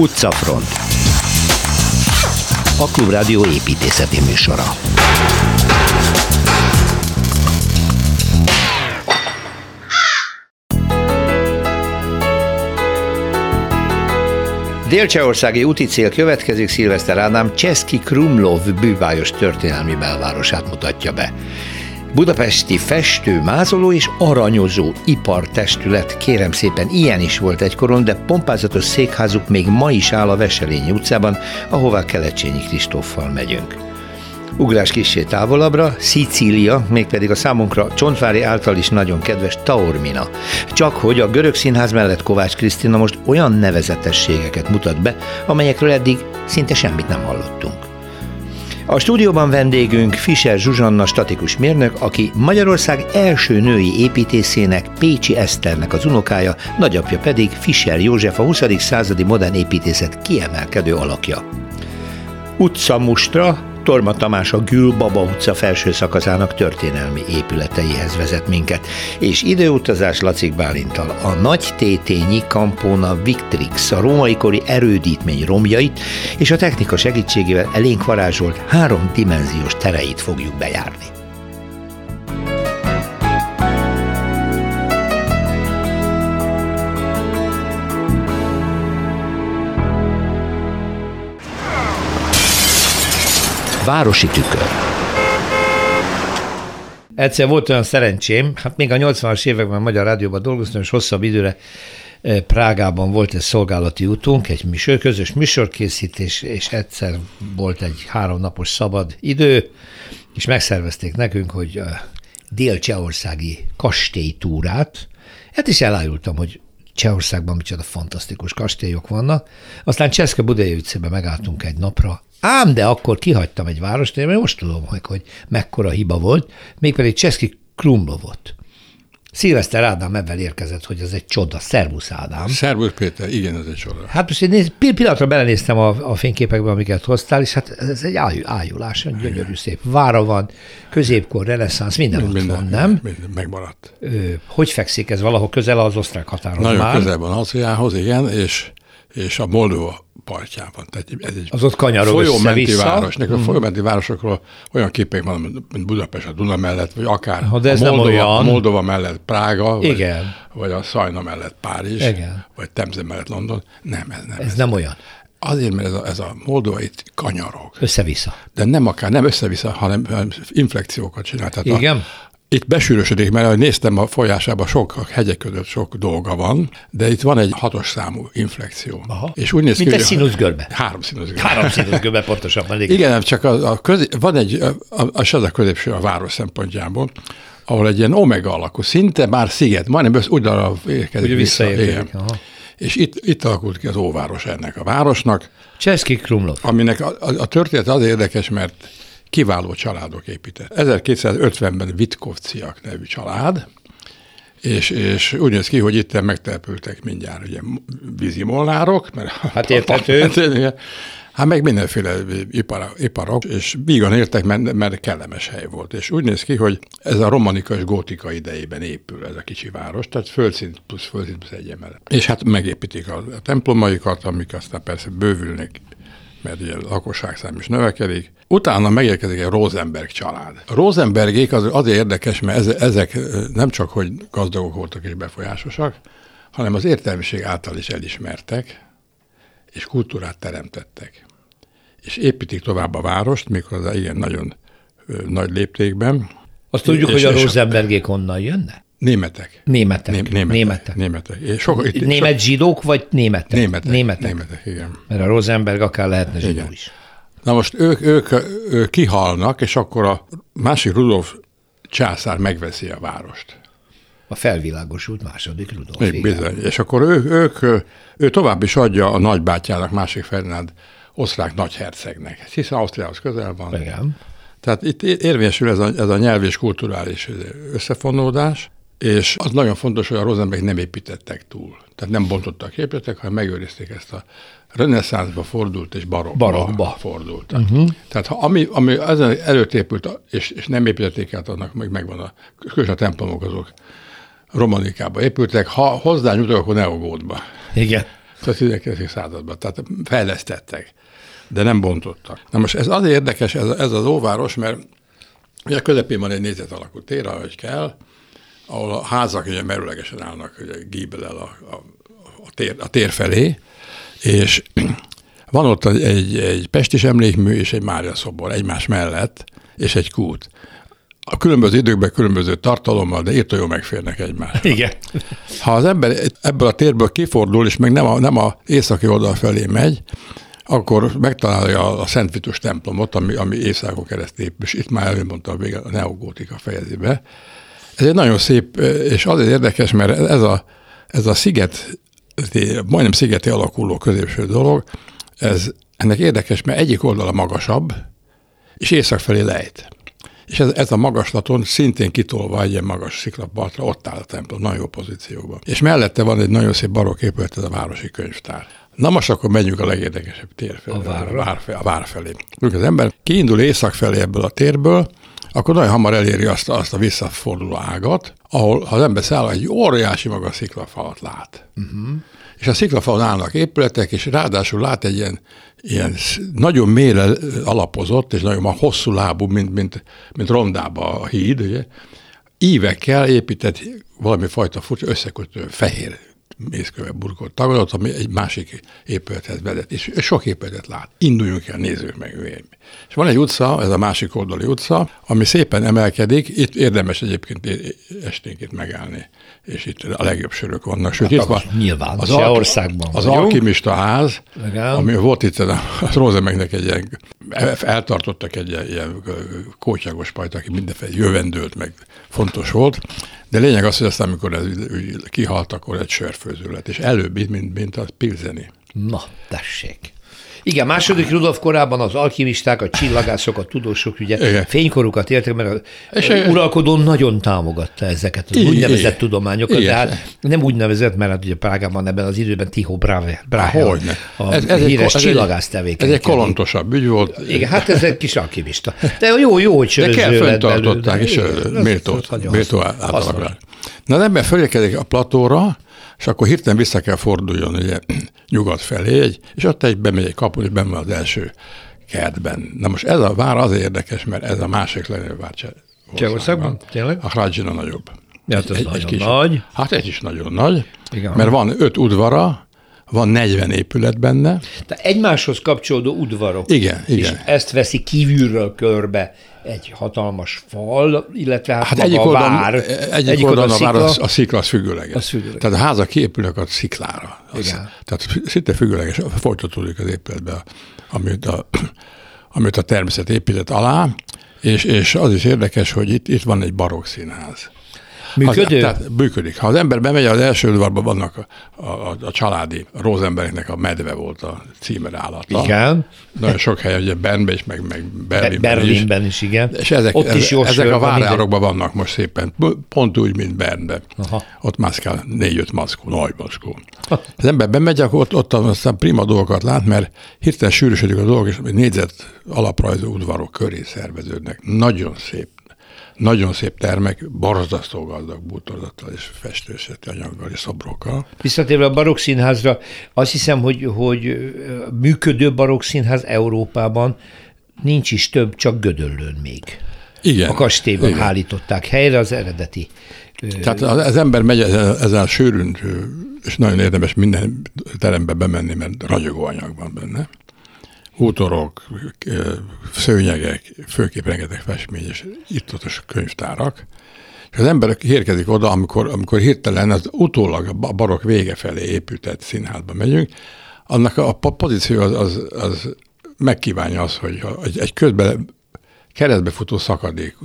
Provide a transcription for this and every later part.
Utcafront A Klubrádió építészeti műsora Délcsehországi úti cél következik Szilveszter Ádám Cseszki Krumlov bűvályos történelmi belvárosát mutatja be. Budapesti festő, mázoló és aranyozó ipartestület, kérem szépen, ilyen is volt egykoron, de pompázatos székházuk még ma is áll a Veselényi utcában, ahová Kelecsényi Kristóffal megyünk. Ugrás kissé távolabbra, Szicília, mégpedig a számunkra Csontvári által is nagyon kedves Taormina. Csak hogy a görög színház mellett Kovács Krisztina most olyan nevezetességeket mutat be, amelyekről eddig szinte semmit nem hallottunk. A stúdióban vendégünk Fischer Zsuzsanna statikus mérnök, aki Magyarország első női építészének, Pécsi Eszternek az unokája, nagyapja pedig Fischer József a 20. századi modern építészet kiemelkedő alakja. Utca Mustra, Torma Tamás a Gül Baba utca felső szakaszának történelmi épületeihez vezet minket, és időutazás Lacik Bálintal a nagy tétényi Campona Victrix, a római kori erődítmény romjait és a technika segítségével elénk varázsolt három dimenziós tereit fogjuk bejárni. Városi tükör. Egyszer volt olyan szerencsém, hát még a 80-as években a Magyar Rádióban dolgoztam, és hosszabb időre eh, Prágában volt egy szolgálati útunk, egy műsor, közös műsorkészítés, és egyszer volt egy háromnapos szabad idő, és megszervezték nekünk, hogy a dél-csehországi kastélytúrát, hát is elájultam, hogy Csehországban micsoda fantasztikus kastélyok vannak. Aztán Cseszke Budai utcában megálltunk egy napra, Ám, de akkor kihagytam egy várost, én most tudom, hogy, hogy mekkora hiba volt, mégpedig Cseszki Krumlovot. Szilveszter Ádám ebben érkezett, hogy ez egy csoda. Szervusz Ádám. Szervusz Péter, igen, ez egy csoda. Hát most én néz, pillanatra belenéztem a, a fényképekbe, amiket hoztál, és hát ez egy ájú, ájulás, egy gyönyörű szép vára van, középkor, reneszánsz, minden, minden ott van, nem? Minden, megmaradt. Ö, hogy fekszik ez valahol közel az osztrák határon Nagyon már? közel van Ausztriához, igen, és, és a Moldova partjában. Tehát ez egy az ott kanyarog folyómenti város. Nekem mm. a folyómenti városokról olyan képek van, mint Budapest a Duna mellett, vagy akár ha, de ez a, Moldova, nem olyan. Moldova mellett Prága, Igen. Vagy, vagy a Szajna mellett Párizs, Igen. vagy Temze mellett London. Nem, ez nem. Ez, ez nem olyan. Azért, mert ez a, ez a Moldova itt kanyarog. Össze-vissza. De nem akár, nem össze-vissza, hanem, hanem inflekciókat csinál. Tehát Igen. A, itt besűrösödik, mert néztem a folyásában, sok a hegyek között sok dolga van, de itt van egy hatos számú inflekció. Aha. És úgy néz Mint ki, egy színuszgörbe. Három színuszgörbe. Három színuszgörbe pontosabban. Igen, igen csak a, a közé, van egy, a, a, az a középső a város szempontjából, ahol egy ilyen omega alakú, szinte már sziget, majdnem össz, úgy arra érkezik vissza. vissza És itt, itt alakult ki az óváros ennek a városnak. Cseszki Krumlov. Aminek a, a, a történet az érdekes, mert kiváló családok épített. 1250-ben Vitkovciak nevű család, és, és úgy néz ki, hogy itt megtelepültek mindjárt ugye vízimolnárok, mert hát értető. Hát meg mindenféle ipar, iparok, és vígan értek, mert, mert kellemes hely volt. És úgy néz ki, hogy ez a romanika és gótika idejében épül ez a kicsi város, tehát földszint plusz földszint plusz egy emelet. És hát megépítik a templomaikat, amik aztán persze bővülnek mert ugye a lakosságszám is növekedik. Utána megérkezik egy Rosenberg család. A Rosenbergék az azért érdekes, mert ezek nem csak, hogy gazdagok voltak és befolyásosak, hanem az értelmiség által is elismertek, és kultúrát teremtettek. És építik tovább a várost, mikor ilyen nagyon nagy léptékben. Azt tudjuk, és, hogy a Rosenbergék honnan jönnek? Németek. Németek. Né- németek. Németek. németek. Sok, itt, Német sok... zsidók, vagy németek? Németek. Németek. németek igen. Mert a Rosenberg akár lehetne zsidó igen. is. Na most ők, ők, ők kihalnak, és akkor a másik Rudolf császár megveszi a várost. A felvilágosult második Rudolf. Igen. Bizony. És akkor ő, ők, ő tovább is adja a nagybátyjának, másik Fernánd osztrák nagyhercegnek, hiszen Ausztriához közel van. Igen. Tehát itt érvényesül ez a, ez a nyelv és kulturális összefonódás, és az nagyon fontos, hogy a Rosenberg nem építettek túl. Tehát nem bontottak épületek, hanem megőrizték ezt a reneszánszba fordult és barokba, barokba. fordult. Uh-huh. Tehát ha ami, ami ezen előtt épült, és, és nem építették át, annak meg megvan a, különösen a templomok azok romanikába épültek, ha hozzá nyújtok, akkor neogódba. Igen. a 19. században, tehát fejlesztettek, de nem bontottak. Na most ez azért érdekes, ez, ez az óváros, mert ugye közepén van egy nézet alakú tér, ahogy kell, ahol a házak ugye merőlegesen állnak, ugye gíbelel a, a, a, tér, a tér felé, és van ott egy, egy pestis emlékmű és egy Mária szobor egymás mellett, és egy kút. A különböző időkben különböző tartalommal, de írta jól megférnek egymásra. Igen. Ha az ember ebből a térből kifordul, és meg nem a, nem a északi oldal felé megy, akkor megtalálja a Szent Vitus templomot, ami, ami évszázadon keresztül és itt már előmondta a vége a neogótika fejezébe. Ez egy nagyon szép, és azért érdekes, mert ez a, ez a sziget, majdnem szigeti alakuló középső dolog, ez, ennek érdekes, mert egyik oldala magasabb, és észak felé lejt. És ez, ez a magaslaton szintén kitolva egy ilyen magas sziklapartra, ott áll a templom, nagyon jó pozícióban. És mellette van egy nagyon szép barokk épület, ez a városi könyvtár. Na most akkor menjünk a legérdekesebb tér felé. A? A vár, felé, a vár felé. Amikor az ember kiindul észak felé ebből a térből, akkor nagyon hamar eléri azt, azt a visszaforduló ágat, ahol ha az ember száll, egy óriási magas sziklafalat lát. Uh-huh. És a sziklafalon állnak épületek, és ráadásul lát egy ilyen, ilyen nagyon mélyre alapozott, és nagyon hosszú lábú, mint, mint, mint rondába a híd, ugye, ívekkel épített valami fajta furcsa összekötő fehér mészköve burkolt tagadott, ami egy másik épülethez vezet, és sok épületet lát. Induljunk el, nézzük meg. És van egy utca, ez a másik oldali utca, ami szépen emelkedik, itt érdemes egyébként esténként megállni, és itt a legjobb sörök vannak. Sőt, hát, itt van nyilván, az, al- országban az alkimista ház, Igen. ami volt itt a, a Rosemegnek egy ilyen, eltartottak egy ilyen kótyagos pajt, aki mindenféle jövendőlt, meg fontos volt, de lényeg az, hogy aztán, amikor ez kihalt, akkor egy sörfőző lett, és előbb, mint, mint a pilzeni. Na, tessék. Igen, második Rudolf korában az alkimisták, a csillagászok, a tudósok ugye Igen. fénykorukat értek, mert a és uralkodó nagyon támogatta ezeket az úgynevezett Igen. tudományokat, Igen. tehát nem úgynevezett, mert hát ugye Prágában ebben az időben Tiho Brave, Brahe, Hogyne. a ez, ez híres egy, csillagász tevékenység. Ez egy kolontosabb ügy volt. Igen, hát ez egy kis alkimista. De jó, jó, hogy De kell fenntartották, és méltó, méltó átalakra. Na, az ember fölérkezik a platóra, és akkor hirtelen vissza kell forduljon ugye, nyugat felé, egy, és ott egy bemegy egy kapu, és benne az első kertben. Na most ez a vár az érdekes, mert ez a másik legnagyobb vár Csehországban? Tényleg? A Hradzsina nagyobb. Ja, hát ez egy, nagyon egy kis, nagy. Hát egy is nagyon nagy, Igen. mert van öt udvara, van 40 épület benne. Tehát egymáshoz kapcsolódó udvarok. Igen, igen. És ezt veszi kívülről körbe egy hatalmas fal, illetve hát, hát egyik oldalon, vár. Egyik, egyik oldalon a vár az, a szikla az függőleges. Az függőleges. Tehát a házak kiépülnek a sziklára. Az, Igen. Tehát szinte függőleges, folytatódik az épületbe, amit a, amit a természet épített alá, és, és az is érdekes, hogy itt, itt van egy barokk színház. Működő? Az, tehát működik. Ha az ember bemegy, az első udvarban vannak a, a, a családi Rosenbergnek a medve volt a címer állata. Igen. Nagyon sok helyen, ugye Bernben is, meg, meg Berlinben, Berlinben is. is. igen. És ezek, Ott is ez, ezek a várjárokban vannak most szépen, pont úgy, mint Bernben. Aha. Ott mászkál négy-öt maszkó, nagy maszkó. Az ember bemegy, akkor ott, ott aztán prima dolgokat lát, mert hirtelen sűrűsödik a dolog, és négyzet alaprajzú udvarok köré szerveződnek. Nagyon szép nagyon szép termek, borzasztó gazdag bútorzattal és festőszeti anyaggal és szobrokkal. Visszatérve a barokk színházra, azt hiszem, hogy, hogy működő barokk színház Európában nincs is több, csak Gödöllőn még. Igen. A kastélyban igen. állították helyre az eredeti. Tehát az ember megy ezzel a sűrűn, és nagyon érdemes minden terembe bemenni, mert ragyogó anyag van benne útorok, szőnyegek, főképp rengeteg festmény és itt ott a könyvtárak. És az ember érkezik oda, amikor, amikor hirtelen az utólag a barok vége felé épített színházba megyünk, annak a pozíció az, az, az megkívánja az, hogy egy közben keresztbe futó szakadék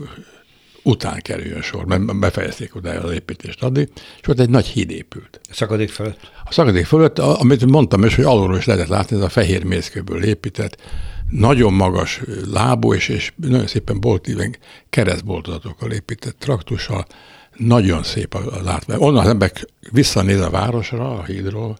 után kerüljön sor, mert befejezték oda az építést addig, és ott egy nagy híd épült. A szakadék fölött? A szakadék fölött, amit mondtam is, hogy alulról is lehetett látni, ez a fehér mészkőből épített, nagyon magas lábú, és, és nagyon szépen boltíven keresztboltozatokkal épített traktussal, nagyon szép a, a látvány. Onnan az ember visszanéz a városra, a hídról,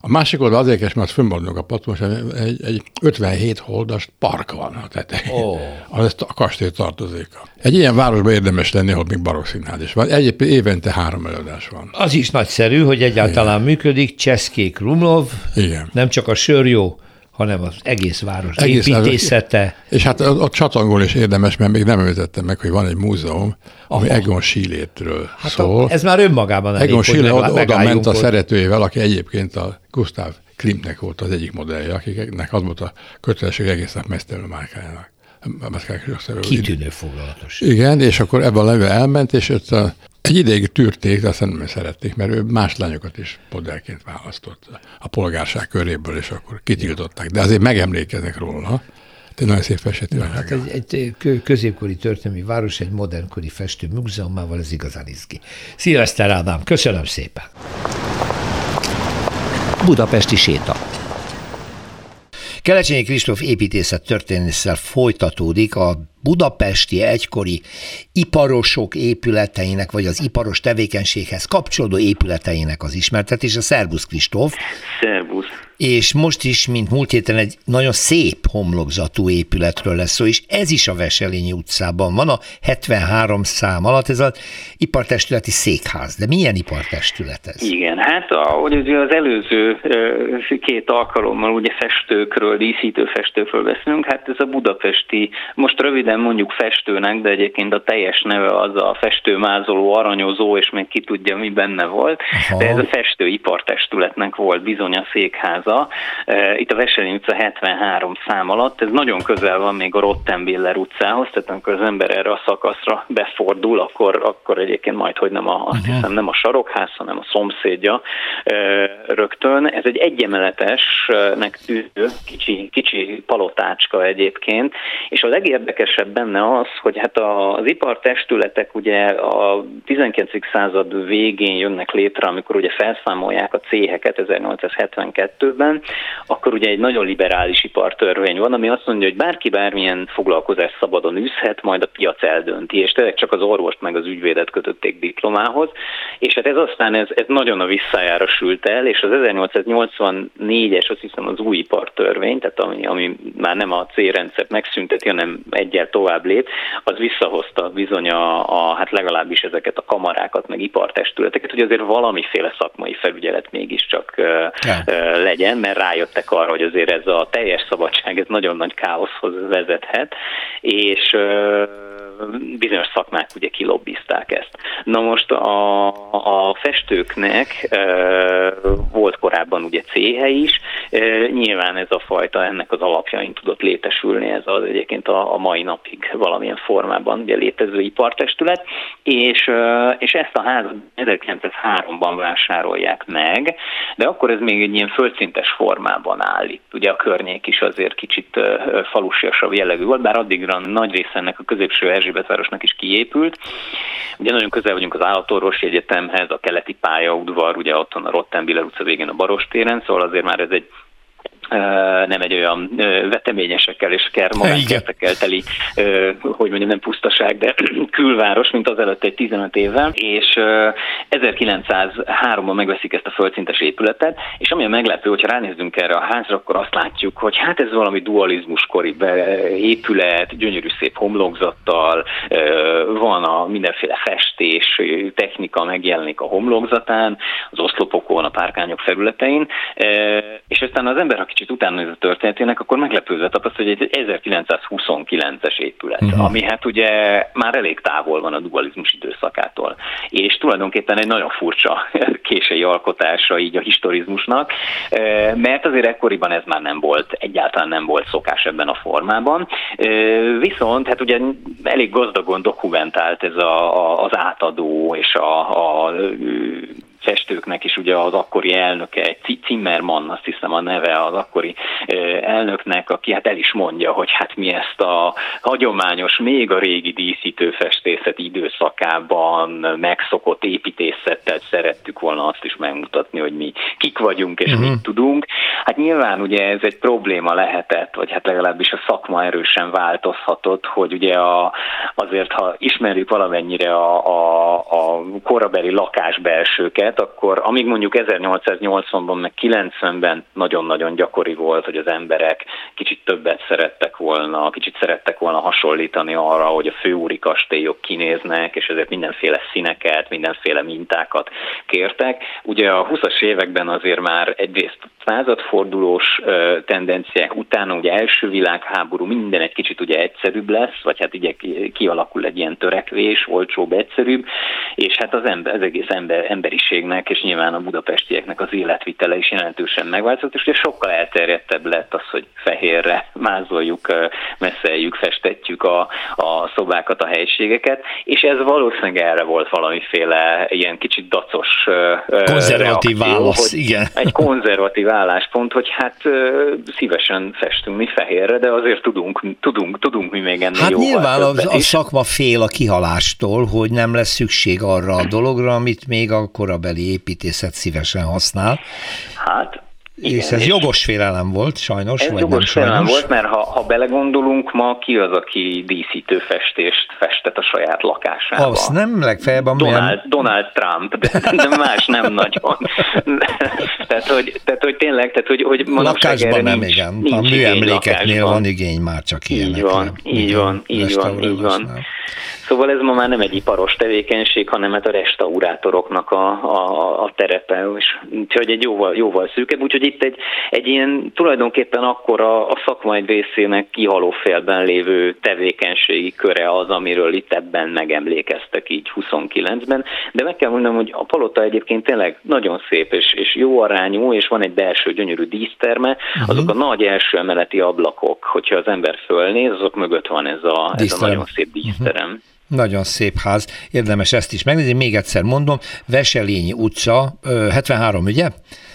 A másik oldal azért és mert fönnmaradnak a patos, egy, egy 57 holdas park van a tetején. Oh. Az a kastély tartozik. Egy ilyen városban érdemes lenni, ahol még barokk színház is van. Egyébként évente három előadás van. Az is nagyszerű, hogy egyáltalán Igen. működik. Cseszkék Krumlov. Igen. Nem csak a sör jó, hanem az egész város egész építészete. Város. És hát a csatangol is érdemes, mert még nem említettem meg, hogy van egy múzeum, ami Aha. Egon Schilétről hát szól. A, ez már önmagában elég, Egon Schiele oda, oda ment a szeretőjével, aki egyébként a Gustav Klimtnek volt az egyik modellje, akiknek az volt a kötelesség egész nap mesztelő márkájának. Kitűnő foglalatos. Igen, és akkor ebben a elment, és ott a, egy ideig tűrték, de aztán nem szerették, mert ő más lányokat is modellként választott a polgárság köréből, és akkor kitiltották. De azért megemlékeznek róla. Te nagyon szép festő hát egy, egy középkori történelmi város, egy modernkori festő múzeumával, ez igazán izgi. Szilveszter Ádám, köszönöm szépen! Budapesti séta. Kelecsényi Kristóf építészet történésszel folytatódik a budapesti egykori iparosok épületeinek, vagy az iparos tevékenységhez kapcsolódó épületeinek az ismertetése. Szerbusz Kristóf. Szerbusz. És most is, mint múlt héten, egy nagyon szép homlokzatú épületről lesz szó, és ez is a Veselényi utcában van, a 73 szám alatt, ez az ipartestületi székház. De milyen ipartestület ez? Igen, hát ahogy az előző két alkalommal ugye festőkről, díszítő festőkről beszélünk, hát ez a budapesti, most röviden mondjuk festőnek, de egyébként a teljes neve az a festőmázoló, aranyozó, és még ki tudja, mi benne volt. Aha. De ez a festőipartestületnek volt bizony a székháza. E, itt a Veselin utca 73 szám alatt, ez nagyon közel van még a Rottenbiller utcához, tehát amikor az ember erre a szakaszra befordul, akkor, akkor egyébként majd, hogy nem a, azt hiszem nem a sarokház, hanem a szomszédja e, rögtön. Ez egy egyemeletesnek tűnő kicsi, kicsi palotácska egyébként, és a legérdekesebb benne az, hogy hát az ipartestületek ugye a 19. század végén jönnek létre, amikor ugye felszámolják a céheket 1872-ben, akkor ugye egy nagyon liberális ipartörvény van, ami azt mondja, hogy bárki bármilyen foglalkozás szabadon űzhet, majd a piac eldönti, és tényleg csak az orvost meg az ügyvédet kötötték diplomához, és hát ez aztán ez, ez nagyon a visszájára sült el, és az 1884-es, azt hiszem az új ipartörvény, tehát ami, ami már nem a C-rendszert megszünteti, hanem egyel tovább lép, az visszahozta bizony a, a, hát legalábbis ezeket a kamarákat, meg ipartestületeket, hogy azért valamiféle szakmai felügyelet mégiscsak ja. legyen, mert rájöttek arra, hogy azért ez a teljes szabadság, ez nagyon nagy káoszhoz vezethet, és bizonyos szakmák ugye kilobbizták ezt. Na most a, a festőknek e, volt korábban ugye céhe is, e, nyilván ez a fajta ennek az alapjain tudott létesülni, ez az egyébként a, a mai napig valamilyen formában ugye létező ipartestület, és, és ezt a házat 1903-ban vásárolják meg, de akkor ez még egy ilyen földszintes formában áll itt. Ugye a környék is azért kicsit falusiasabb jellegű volt, bár addigra nagy része ennek a középső Erzsébetvárosnak is kiépült. Ugye nagyon közel vagyunk az állatorvosi egyetemhez, a keleti pályaudvar, ugye ott a Rottenbiller utca végén a Barostéren, szóval azért már ez egy nem egy olyan veteményesekkel és kermagászkertekkel teli, hogy mondjam, nem pusztaság, de külváros, mint az előtt egy 15 évvel, és 1903-ban megveszik ezt a földszintes épületet, és ami a meglepő, hogyha ránézzünk erre a házra, akkor azt látjuk, hogy hát ez valami dualizmuskori épület, gyönyörű szép homlokzattal, van a mindenféle festés, technika megjelenik a homlokzatán, az oszlopokon, a párkányok felületein, és aztán az ember, aki kicsit utána a történetének, akkor meglepőzve tapasztal, hogy egy 1929-es épület, uh-huh. ami hát ugye már elég távol van a dualizmus időszakától. És tulajdonképpen egy nagyon furcsa késői alkotása így a historizmusnak, eh, mert azért ekkoriban ez már nem volt, egyáltalán nem volt szokás ebben a formában. Eh, viszont hát ugye elég gazdagon dokumentált ez a, a, az átadó és a, a festőknek is ugye az akkori elnöke, Zimmermann azt hiszem a neve az akkori elnöknek, aki hát el is mondja, hogy hát mi ezt a hagyományos, még a régi díszítőfestészet időszakában megszokott építészettel szerettük volna azt is megmutatni, hogy mi kik vagyunk és uh-huh. mit tudunk. Hát nyilván ugye ez egy probléma lehetett, vagy hát legalábbis a szakma erősen változhatott, hogy ugye a, azért, ha ismerjük valamennyire a, a, a korabeli lakásbelsőket, akkor amíg mondjuk 1880-ban meg 90-ben nagyon-nagyon gyakori volt, hogy az emberek kicsit többet szerettek volna, kicsit szerettek volna hasonlítani arra, hogy a főúri kastélyok kinéznek, és ezért mindenféle színeket, mindenféle mintákat kértek. Ugye a 20-as években azért már egyrészt századfordulós tendenciák utána, ugye első világháború, minden egy kicsit ugye egyszerűbb lesz, vagy hát ugye kialakul egy ilyen törekvés, olcsóbb, egyszerűbb, és hát az, ember, az egész ember, emberiségnek, és nyilván a budapestieknek az életvitele is jelentősen megváltozott, és ugye sokkal elterjedtebb lett az, hogy fehérre mázoljuk, messzeljük, festetjük a, a szobákat, a helységeket, és ez valószínűleg erre volt valamiféle ilyen kicsit dacos konzervatív reakció, válasz, igen. Egy konzervatív álláspont, hogy hát szívesen festünk mi fehérre, de azért tudunk, tudunk, tudunk mi még ennél Hát jóval nyilván a, a szakma fél a kihalástól, hogy nem lesz szükség arra a dologra, amit még a korabeli építészet szívesen használ. Hát igen, és ez és jogos félelem volt, sajnos, ez vagy jogos nem sajnos? félelem volt, mert ha, ha belegondolunk, ma ki az, aki díszítő festést festet a saját lakásába? Az nem legfeljebb a Donald. Donald Trump, de, de más nem nagyon. tehát, hogy, tehát, hogy tényleg, tehát, hogy, hogy Lakásban nem, nincs, igen. Nincs a műemlékeknél van igény már csak ilyenekre. Így van, így van, így van, így van. Szóval ez ma már nem egy iparos tevékenység, hanem hát a restaurátoroknak a, a, a terepe, és úgyhogy egy jóval, jóval szűkebb, úgyhogy itt egy, egy ilyen tulajdonképpen akkor a, a szakma egy részének kihaló félben lévő tevékenységi köre az, amiről itt ebben megemlékeztek így 29-ben, de meg kell mondanom, hogy a palota egyébként tényleg nagyon szép és, és jó arányú, és van egy belső gyönyörű díszterme, uh-huh. azok a nagy első emeleti ablakok, hogyha az ember fölnéz, azok mögött van ez a, ez a nagyon szép díszterem. Uh-huh. Nagyon szép ház, érdemes ezt is megnézni. Még egyszer mondom, Veselényi utca, 73, ugye?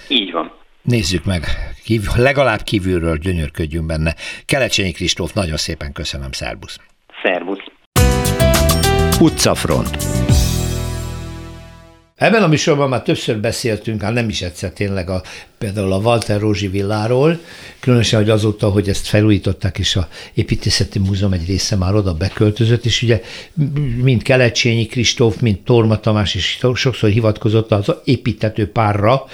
Így van. Nézzük meg, Kív, legalább kívülről gyönyörködjünk benne. Kelecsényi Kristóf, nagyon szépen köszönöm, szervusz. Szervusz. Utcafront. Ebben a műsorban már többször beszéltünk, hát nem is egyszer tényleg a, például a Walter Rózsi villáról, különösen, hogy azóta, hogy ezt felújították, és a építészeti múzeum egy része már oda beköltözött, és ugye mind Kelecsényi Kristóf, mind Torma Tamás is sokszor hivatkozott az építető párra,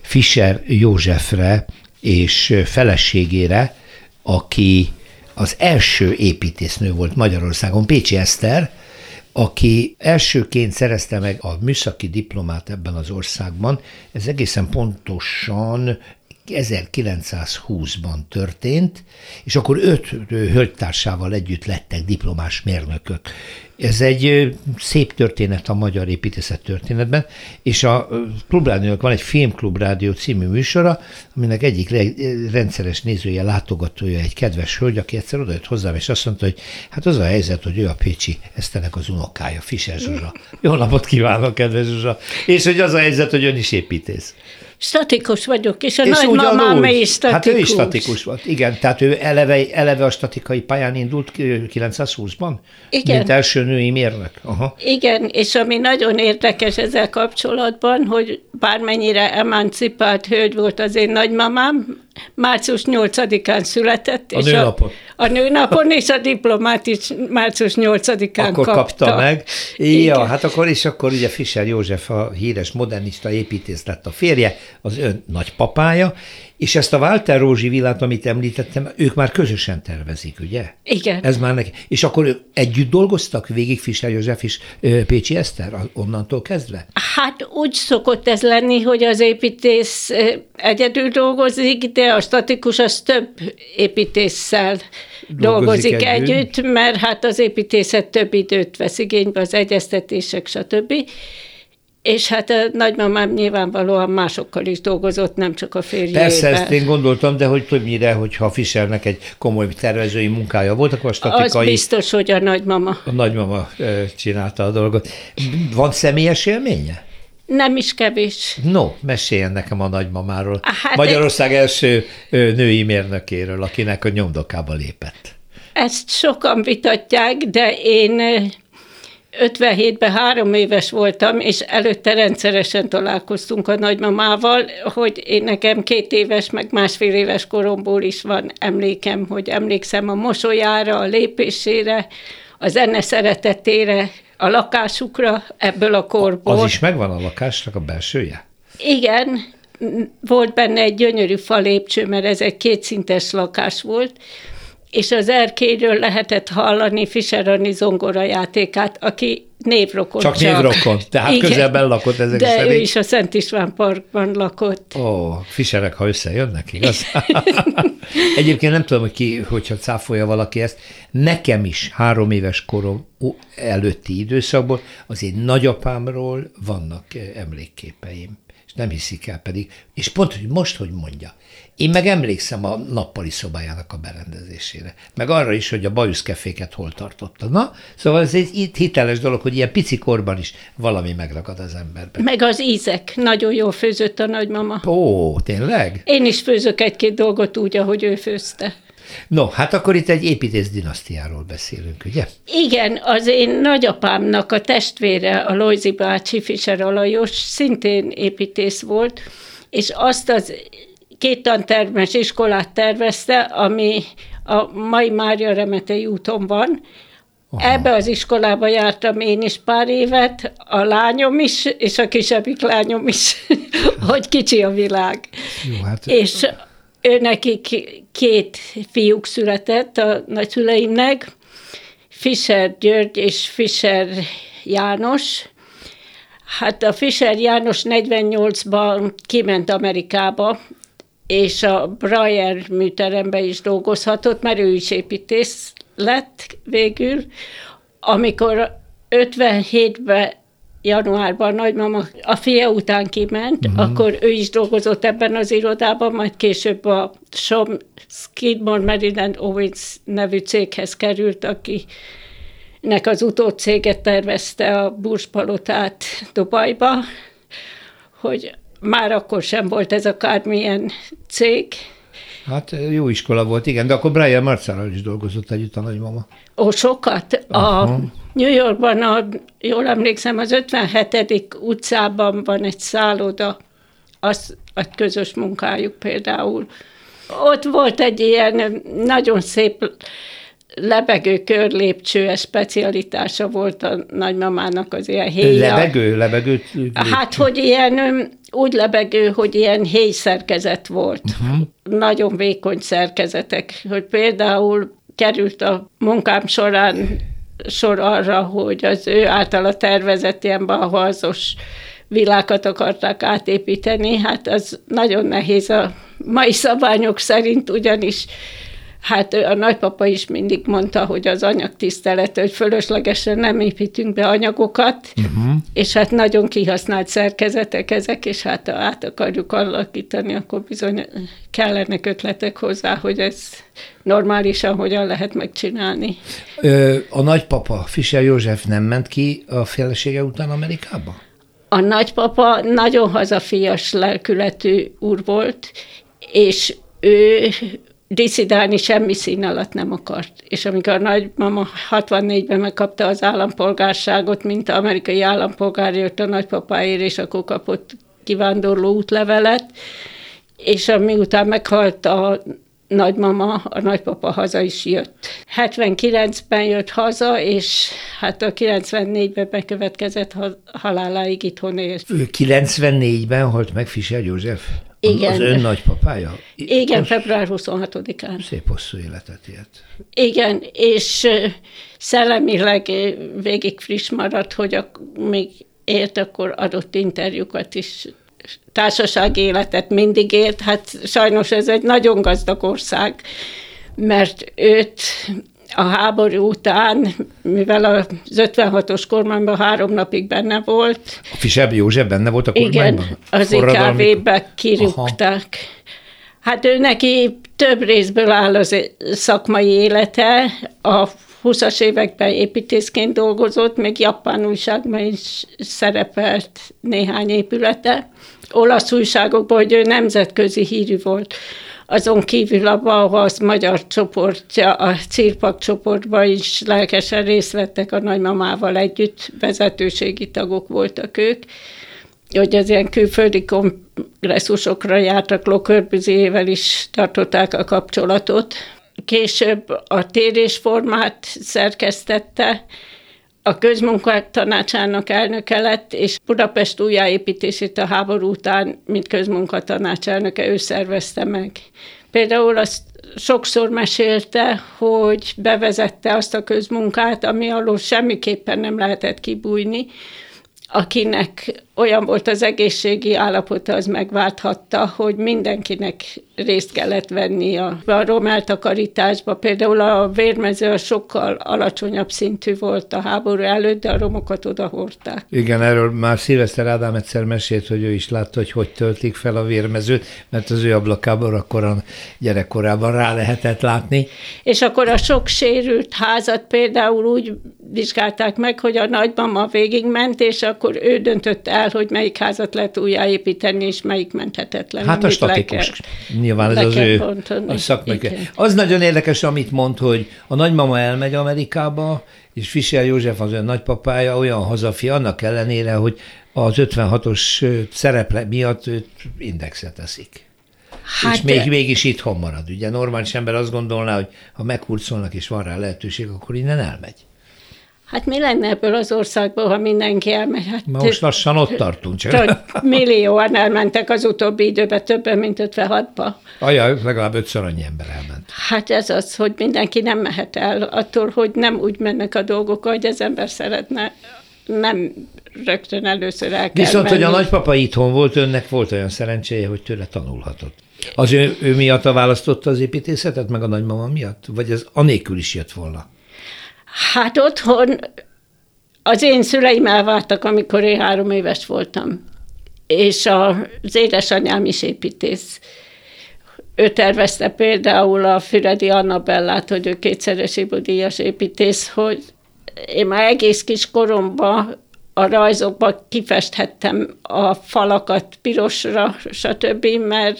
Fischer Józsefre és feleségére, aki az első építésznő volt Magyarországon, Pécsi Eszter, aki elsőként szerezte meg a műszaki diplomát ebben az országban. Ez egészen pontosan 1920-ban történt, és akkor öt hölgytársával együtt lettek diplomás mérnökök. Ez egy szép történet a magyar építészet történetben, és a Klubrádiónak van egy Filmklubrádió című műsora, aminek egyik rendszeres nézője, látogatója egy kedves hölgy, aki egyszer odajött hozzám, és azt mondta, hogy hát az a helyzet, hogy ő a Pécsi Esztenek az unokája, Fischer Zsuzsa. Jó napot kívánok, kedves Zsuzsa! És hogy az a helyzet, hogy ön is építész. Statikus vagyok, és a és nagymamám is statikus. Hát ő is statikus volt, igen. Tehát ő eleve, eleve a statikai pályán indult 920-ban? Igen. Mint első női mérnök. Aha. Igen, és ami nagyon érdekes ezzel kapcsolatban, hogy bármennyire emancipált hölgy volt az én nagymamám, március 8-án született. A és nőnapon. A, a nőnapon, és a diplomát is március 8-án akkor kapta. kapta meg. Ja, hát akkor is akkor ugye Fischer József, a híres modernista építész lett a férje, az ön nagypapája, és ezt a Walter Rózsi villát, amit említettem, ők már közösen tervezik, ugye? Igen. Ez már neki. És akkor ők együtt dolgoztak végig Fischer József és Pécsi Eszter onnantól kezdve? Hát úgy szokott ez lenni, hogy az építész egyedül dolgozik, de a statikus az több építéssel dolgozik, dolgozik együtt. együtt, mert hát az építészet több időt vesz igénybe, az egyeztetések, stb. És hát a nagymamám nyilvánvalóan másokkal is dolgozott, nem csak a férjével. Persze, ezt én gondoltam, de hogy többnyire, hogyha Fischernek egy komoly tervezői munkája volt, akkor a statikai... Az biztos, hogy a nagymama. A nagymama csinálta a dolgot. Van személyes élménye? Nem is kevés. No, meséljen nekem a nagymamáról. Hát Magyarország egy... első női mérnökéről, akinek a nyomdokába lépett. Ezt sokan vitatják, de én 57-ben három éves voltam, és előtte rendszeresen találkoztunk a nagymamával, hogy én nekem két éves, meg másfél éves koromból is van emlékem, hogy emlékszem a mosolyára, a lépésére, a zene szeretetére, a lakásukra ebből a korból. Az is megvan a lakásnak a belsője? Igen, volt benne egy gyönyörű falépcső, mert ez egy kétszintes lakás volt, és az erkéről lehetett hallani Fischer Anni zongorajátékát, aki névrokon csak. Csak névrokon, tehát Igen, közelben lakott ezek De szerint. ő is a Szent István Parkban lakott. Ó, Fischerek, ha összejönnek, igaz? Egyébként nem tudom, hogy ki, hogyha cáfolja valaki ezt, nekem is három éves korom előtti időszakból az én nagyapámról vannak emlékképeim és nem hiszik el pedig. És pont, hogy most, hogy mondja. Én meg emlékszem a nappali szobájának a berendezésére, meg arra is, hogy a bajuszkeféket hol tartotta. Na, szóval ez egy hiteles dolog, hogy ilyen pici korban is valami megragad az emberben. Meg az ízek. Nagyon jól főzött a nagymama. Ó, tényleg? Én is főzök egy-két dolgot úgy, ahogy ő főzte. No, hát akkor itt egy építész dinasztiáról beszélünk, ugye? Igen, az én nagyapámnak a testvére, a Lojzi bácsi Fischer Alajos, szintén építész volt, és azt az két tantermes iskolát tervezte, ami a mai Mária Remetei úton van, Aha. Ebbe az iskolába jártam én is pár évet, a lányom is, és a kisebbik lányom is, hogy kicsi a világ. Jó, hát... És ő nekik két fiúk született a nagyszüleimnek, Fischer György és Fischer János. Hát a Fischer János 48-ban kiment Amerikába, és a Breyer műteremben is dolgozhatott, mert ő is építész lett végül. Amikor 57-ben januárban nagymama a fia után kiment, uh-huh. akkor ő is dolgozott ebben az irodában, majd később a Shom Skidmore Maryland Owens nevű céghez került, aki nek az utócéget tervezte a Burspalotát Dubajba, hogy már akkor sem volt ez akármilyen cég, Hát jó iskola volt, igen, de akkor Brian Marcellal is dolgozott együtt a nagymama. Ó, sokat. Aha. A New Yorkban, a, jól emlékszem, az 57. utcában van egy szálloda, az a közös munkájuk például. Ott volt egy ilyen nagyon szép lebegő körlépcső, specialitása volt a nagymamának az ilyen héja. Lebegő? Lebegő? Hát, hogy ilyen úgy lebegő, hogy ilyen héj szerkezet volt. Uh-huh. Nagyon vékony szerkezetek, hogy például került a munkám során sor arra, hogy az ő általa tervezett ilyen balhazos világot akarták átépíteni, hát az nagyon nehéz a mai szabályok szerint, ugyanis Hát a nagypapa is mindig mondta, hogy az anyagtisztelet, hogy fölöslegesen nem építünk be anyagokat, uh-huh. és hát nagyon kihasznált szerkezetek ezek, és hát ha át akarjuk alakítani, akkor bizony kellenek ötletek hozzá, hogy ez normálisan hogyan lehet megcsinálni. A nagypapa, Fischer József nem ment ki a felesége után Amerikába? A nagypapa nagyon hazafias lelkületű úr volt, és ő diszidálni semmi szín alatt nem akart. És amikor a nagymama 64-ben megkapta az állampolgárságot, mint amerikai állampolgár jött a nagypapáért, és akkor kapott kivándorló útlevelet, és miután meghalt a nagymama, a nagypapa haza is jött. 79-ben jött haza, és hát a 94-ben bekövetkezett haláláig itthon élt. 94-ben halt meg Fischer József? Igen. Az ön nagypapája? Igen, Most február 26-án. Szép hosszú életet élt. Igen, és szellemileg végig friss maradt, hogy a, még élt, akkor adott interjúkat is társasági életet mindig élt. Hát sajnos ez egy nagyon gazdag ország, mert őt a háború után, mivel az 56-os kormányban három napig benne volt. A Fischer József benne volt a kormányban? Igen, az IKV-be kirúgták. Hát ő neki több részből áll az szakmai élete. A 20-as években építészként dolgozott, még japán újságban is szerepelt néhány épülete. Olasz újságokban, hogy ő nemzetközi hírű volt. Azon kívül a Bauhaus magyar csoportja, a Cirpak csoportban is lelkesen részt vettek a nagymamával együtt, vezetőségi tagok voltak ők, hogy az ilyen külföldi kongresszusokra jártak, Lokörbüzével is tartották a kapcsolatot. Később a térésformát szerkesztette, a közmunkatanácsának elnöke lett, és Budapest újjáépítését a háború után, mint közmunkatanácselnöke, ő szervezte meg. Például azt sokszor mesélte, hogy bevezette azt a közmunkát, ami alól semmiképpen nem lehetett kibújni, akinek olyan volt az egészségi állapota, az megválthatta, hogy mindenkinek részt kellett venni a, a rom eltakarításba. Például a vérmező sokkal alacsonyabb szintű volt a háború előtt, de a romokat oda hordták. Igen, erről már Szilveszter Ádám egyszer mesélt, hogy ő is látta, hogy hogy töltik fel a vérmezőt, mert az ő ablakában akkor gyerekkorában rá lehetett látni. És akkor a sok sérült házat például úgy vizsgálták meg, hogy a nagymama végigment, és akkor ő döntött el, hogy melyik házat lehet újjáépíteni, és melyik menthetetlen. Hát a statikus. Kell, Nyilván ez az ő a szakmai. Az nagyon érdekes, amit mond, hogy a nagymama elmegy Amerikába, és Fischer József az ön nagypapája olyan hazafi, annak ellenére, hogy az 56-os szereple miatt őt indexet teszik. Hát és még, mégis itthon marad. Ugye normális ember azt gondolná, hogy ha meghurcolnak és van rá lehetőség, akkor innen elmegy. Hát mi lenne ebből az országból, ha mindenki elmegy? Hát Ma most lassan ott tartunk. Csak. Millióan elmentek az utóbbi időben, többen, mint 56-ba. Ajaj, legalább ötször annyi ember elment. Hát ez az, hogy mindenki nem mehet el attól, hogy nem úgy mennek a dolgok, hogy az ember szeretne. Nem rögtön először el kell Viszont, menni. hogy a nagypapa itthon volt, önnek volt olyan szerencséje, hogy tőle tanulhatott. Az ő, ő miatt választotta az építészetet, meg a nagymama miatt? Vagy ez anélkül is jött volna? Hát otthon az én szüleim elváltak, amikor én három éves voltam. És az édesanyám is építész. Ő tervezte például a Füredi Annabellát, hogy ő kétszeres díjas építész, hogy én már egész kis koromban a rajzokban kifesthettem a falakat pirosra, stb., mert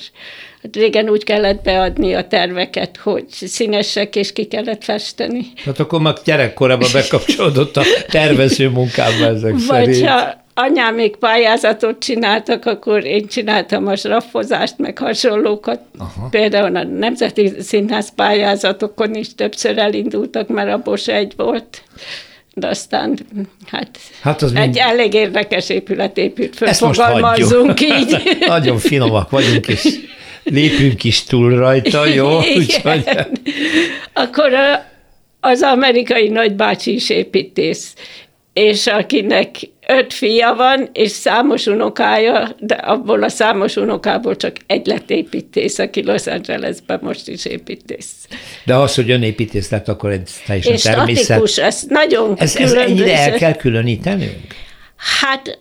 régen úgy kellett beadni a terveket, hogy színesek, és ki kellett festeni. Hát akkor már gyerekkorában bekapcsolódott a tervező munkába ezek Vagy szerint. ha anyám még pályázatot csináltak, akkor én csináltam a sraffozást, meg hasonlókat. Aha. Például a Nemzeti Színház pályázatokon is többször elindultak, mert abból se egy volt de aztán hát, hát az egy mind... elég érdekes épület épült föl, Ezt fogalmazzunk így. Nagyon finomak vagyunk, és lépünk is túl rajta, jó? Úgyhogy... Akkor a, az amerikai nagybácsi is építész, és akinek öt fia van, és számos unokája, de abból a számos unokából csak egy lett építész, aki Los Angelesben most is építész. De az, hogy ön építész lett, akkor egy teljesen és természet. statikus, ez nagyon ez, ez ennyire el kell különítenünk? Hát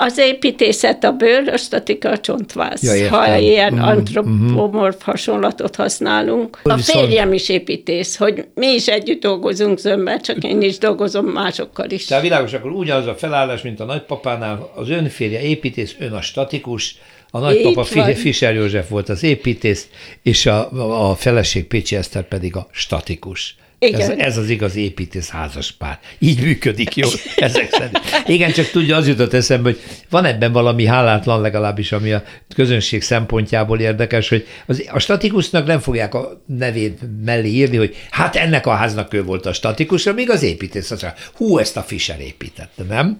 az építészet a bőr, a statika a csontváz, ja, ha ilyen mm, antropomorf mm. hasonlatot használunk. A férjem is építész, hogy mi is együtt dolgozunk zömmel, csak én is dolgozom másokkal is. Tehát világos, akkor ugyanaz a felállás, mint a nagypapánál, az ön férje építész, ön a statikus, a nagypapa Fischer József volt az építész, és a, a feleség Pécsi Eszter pedig a statikus. Igen. Ez, ez az igaz építész házas pár. Így működik jó ezek szerint. Igen, csak tudja, az jutott eszembe, hogy van ebben valami hálátlan legalábbis, ami a közönség szempontjából érdekes, hogy az, a statikusnak nem fogják a nevét mellé írni, hogy hát ennek a háznak ő volt a statikus, míg az építész az, hú, ezt a Fischer építette, nem?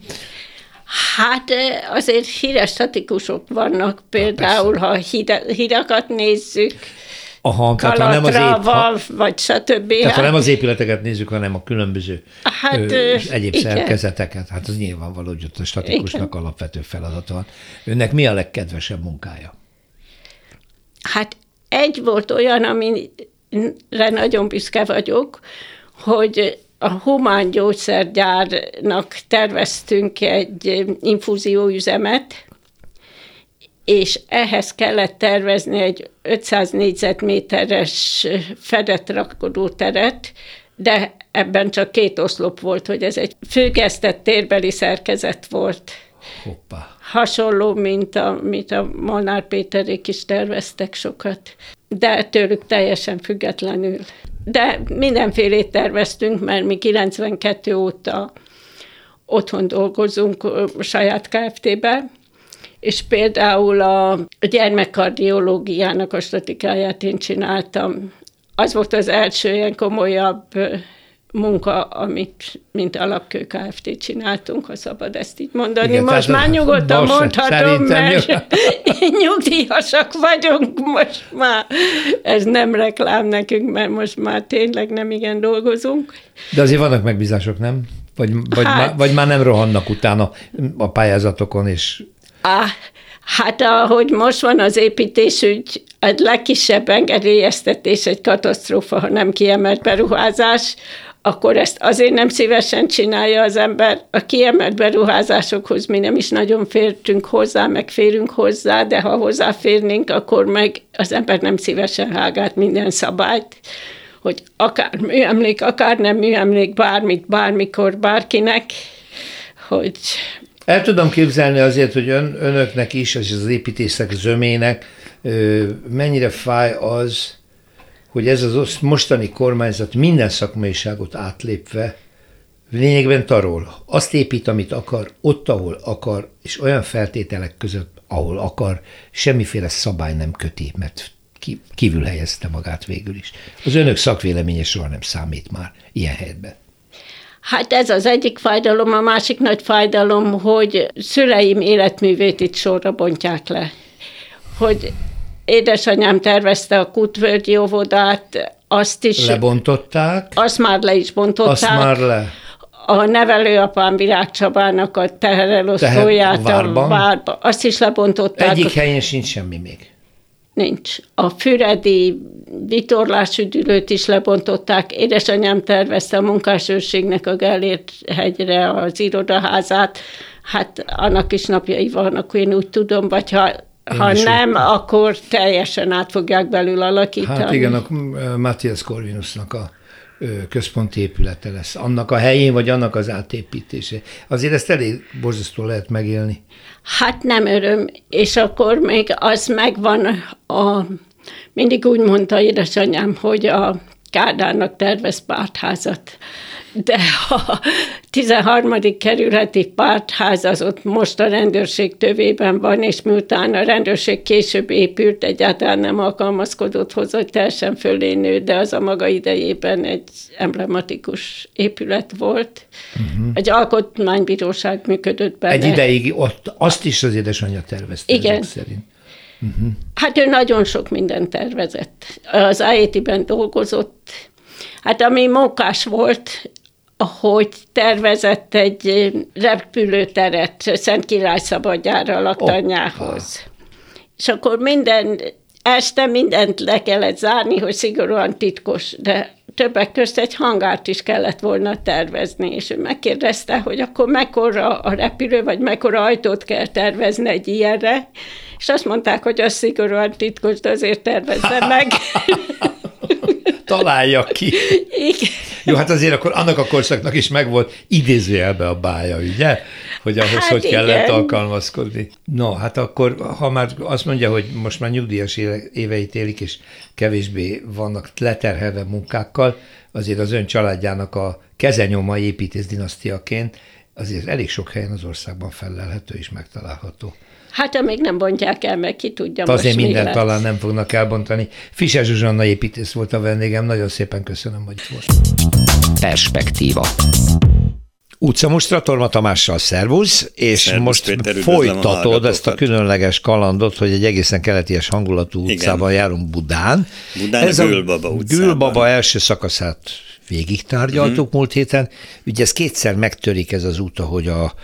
Hát azért híres statikusok vannak, például, ha hírakat nézzük, Aha, tehát ha nem az ép, ha, vagy stb. Tehát hát, ha nem az épületeket nézzük, hanem a különböző hát, ö, egyéb igen. szerkezeteket, hát az nyilvánvaló, hogy ott a statikusnak igen. alapvető feladata van. Önnek mi a legkedvesebb munkája? Hát egy volt olyan, amire nagyon büszke vagyok, hogy a humán gyógyszergyárnak terveztünk egy infúzióüzemet, és ehhez kellett tervezni egy 500 négyzetméteres fedett teret, de ebben csak két oszlop volt, hogy ez egy függesztett térbeli szerkezet volt. Hoppá. hasonló, mint a, mint a Molnár Péterék is terveztek sokat, de tőlük teljesen függetlenül. De mindenfélét terveztünk, mert mi 92 óta otthon dolgozunk saját KFT-ben, és például a gyermekkardiológiának a statikáját én csináltam. Az volt az első ilyen komolyabb munka, amit mint alapkő Kft. csináltunk, ha szabad ezt így mondani. Igen, most már nyugodtan mondhatom, mert nyugdíjasak vagyunk most már. Ez nem reklám nekünk, mert most már tényleg nem igen dolgozunk. De azért vannak megbízások, nem? Vagy, vagy, hát, má, vagy már nem rohannak utána a pályázatokon, és... Á, hát ahogy most van az építésügy, a legkisebb engedélyeztetés egy katasztrófa, ha nem kiemelt beruházás, akkor ezt azért nem szívesen csinálja az ember. A kiemelt beruházásokhoz mi nem is nagyon fértünk hozzá, meg férünk hozzá, de ha hozzáférnénk, akkor meg az ember nem szívesen hágát minden szabályt, hogy akár műemlék, akár nem műemlék, bármit, bármikor, bárkinek, hogy... El tudom képzelni azért, hogy ön, önöknek is, és az építészek zömének mennyire fáj az, hogy ez az mostani kormányzat minden szakmaiságot átlépve lényegben tarol. Azt épít, amit akar, ott, ahol akar, és olyan feltételek között, ahol akar, semmiféle szabály nem köti, mert kívül helyezte magát végül is. Az önök szakvéleménye soha nem számít már ilyen helyetben. Hát ez az egyik fájdalom, a másik nagy fájdalom, hogy szüleim életművét itt sorra bontják le. Hogy édesanyám tervezte a Kutvölgyi óvodát, azt is... Lebontották? Azt már le is bontották. Azt már le. A nevelőapám Virág Csabának a teherelosztóját Teher, a várba, azt is lebontották. Egyik helyen sincs semmi még. Nincs. A füredi vitorlásüdülőt is lebontották. Édesanyám tervezte a munkásőrségnek a Gellért hegyre az irodaházát. Hát annak is napjai vannak, én úgy tudom, vagy ha ha nem, úgy. akkor teljesen át fogják belül alakítani. Hát igen, a Matthias Corvinusnak a központi épülete lesz. Annak a helyén, vagy annak az átépítése. Azért ezt elég borzasztó lehet megélni. Hát nem öröm, és akkor még az megvan, a, mindig úgy mondta édesanyám, hogy a Kádárnak tervez pártházat de a 13. kerületi pártház az ott most a rendőrség tövében van, és miután a rendőrség később épült, egyáltalán nem alkalmazkodott hozzá, hogy teljesen fölé nő, de az a maga idejében egy emblematikus épület volt. Uh-huh. Egy alkotmánybíróság működött benne. Egy ideig ott azt is az édesanyja tervezte Igen. szerint. Uh-huh. Hát ő nagyon sok mindent tervezett. Az IET-ben dolgozott, Hát ami mókás volt, hogy tervezett egy repülőteret Szent Király szabadjára laktanyához. Oh, És akkor minden, este mindent le kellett zárni, hogy szigorúan titkos, de többek közt egy hangárt is kellett volna tervezni, és ő megkérdezte, hogy akkor mekkora a repülő, vagy mekkora ajtót kell tervezni egy ilyenre, és azt mondták, hogy az szigorúan titkos, de azért tervezze meg. Találja ki. Igen. Jó, hát azért akkor annak a korszaknak is megvolt idézőjelbe a bája, ugye? Hogy ahhoz hát hogy igen. kellett alkalmazkodni. No, hát akkor, ha már azt mondja, hogy most már nyugdíjas éveit élik, és kevésbé vannak leterhelve munkákkal, azért az ön családjának a kezenyoma építész dinasztiaként azért elég sok helyen az országban felelhető és megtalálható. Hát, amíg nem bontják el, meg ki tudja most Azért minden talán nem fognak elbontani. Fischer Zsuzsanna építész volt a vendégem, nagyon szépen köszönöm, hogy itt volt. Perspektíva. Utcamostra Torma Tamással szervusz, és Szervusz, most Péter, folytatod a ezt a különleges kalandot, hogy egy egészen keleties hangulatú Igen. utcában járunk Budán. Budán Ez a Gülbaba utcában. Gülbaba első szakaszát végig tárgyaltuk uh-huh. múlt héten. Ugye ez kétszer megtörik ez az út, ahogy a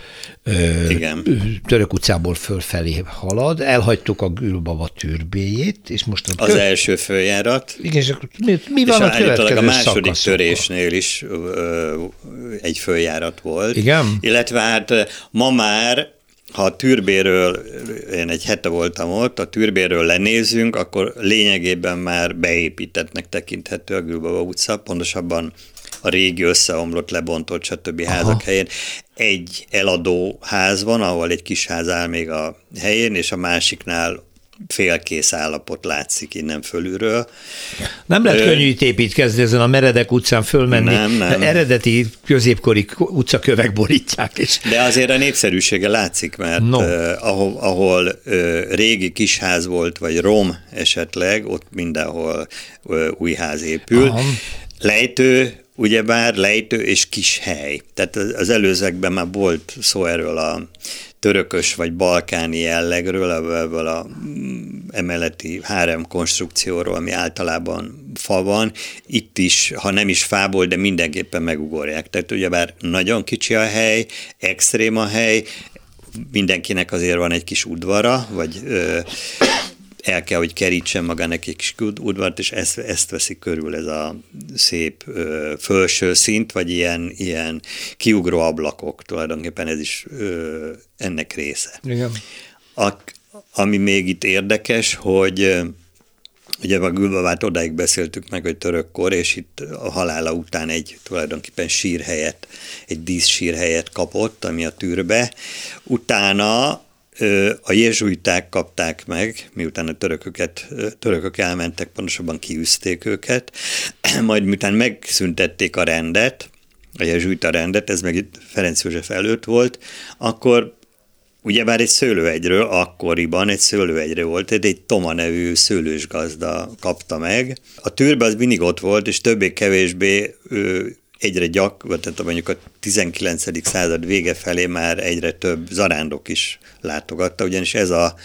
ö, Igen. Török utcából fölfelé halad. Elhagytuk a Gülbaba türbéjét, és most a Az kö... első följárat. Igen, és mi, mi van és a következő a második törésnél is ö, egy följárat volt. Igen? Illetve hát ma már ha a türbéről, én egy hete voltam ott, a türbéről lenézünk, akkor lényegében már beépítettnek tekinthető a Gülbaba utca, pontosabban a régi összeomlott, lebontott, stb. Aha. házak helyén. Egy eladó ház van, ahol egy kis ház áll még a helyén, és a másiknál félkész állapot látszik innen fölülről. Nem lehet Ö... könnyű itt építkezni ezen a Meredek utcán fölmenni. Nem, nem. Eredeti középkori utcakövek borítják. És... De azért a népszerűsége látszik, mert no. ahol, ahol uh, régi kisház volt, vagy rom esetleg, ott mindenhol új ház épül. Aha. Lejtő, ugyebár lejtő és kis hely. Tehát az előzőkben már volt szó erről a törökös vagy balkáni jellegről, ebből a emeleti hárem konstrukcióról, ami általában fa van. Itt is, ha nem is fából, de mindenképpen megugorják. Tehát ugyebár nagyon kicsi a hely, extrém a hely, mindenkinek azért van egy kis udvara, vagy ö, el kell, hogy kerítsen magának egy kis udvart, és ezt, ezt veszi körül ez a szép ö, felső szint, vagy ilyen, ilyen kiugró ablakok, tulajdonképpen ez is ö, ennek része. Igen. A, ami még itt érdekes, hogy Ugye a Gülbavát odáig beszéltük meg, hogy törökkor, és itt a halála után egy tulajdonképpen sírhelyet, egy díszsírhelyet kapott, ami a tűrbe. Utána a jezsuiták kapták meg, miután a törököket, törökök elmentek, pontosabban kiűzték őket, majd miután megszüntették a rendet, a jezsuita rendet, ez meg itt Ferenc József előtt volt, akkor Ugyebár egy szőlőegyről, akkoriban egy szőlőegyre volt, egy Toma nevű szőlős gazda kapta meg. A tűrbe az mindig ott volt, és többé-kevésbé egyre gyak, tehát mondjuk a 19. század vége felé már egyre több zarándok is látogatta, ugyanis ez a,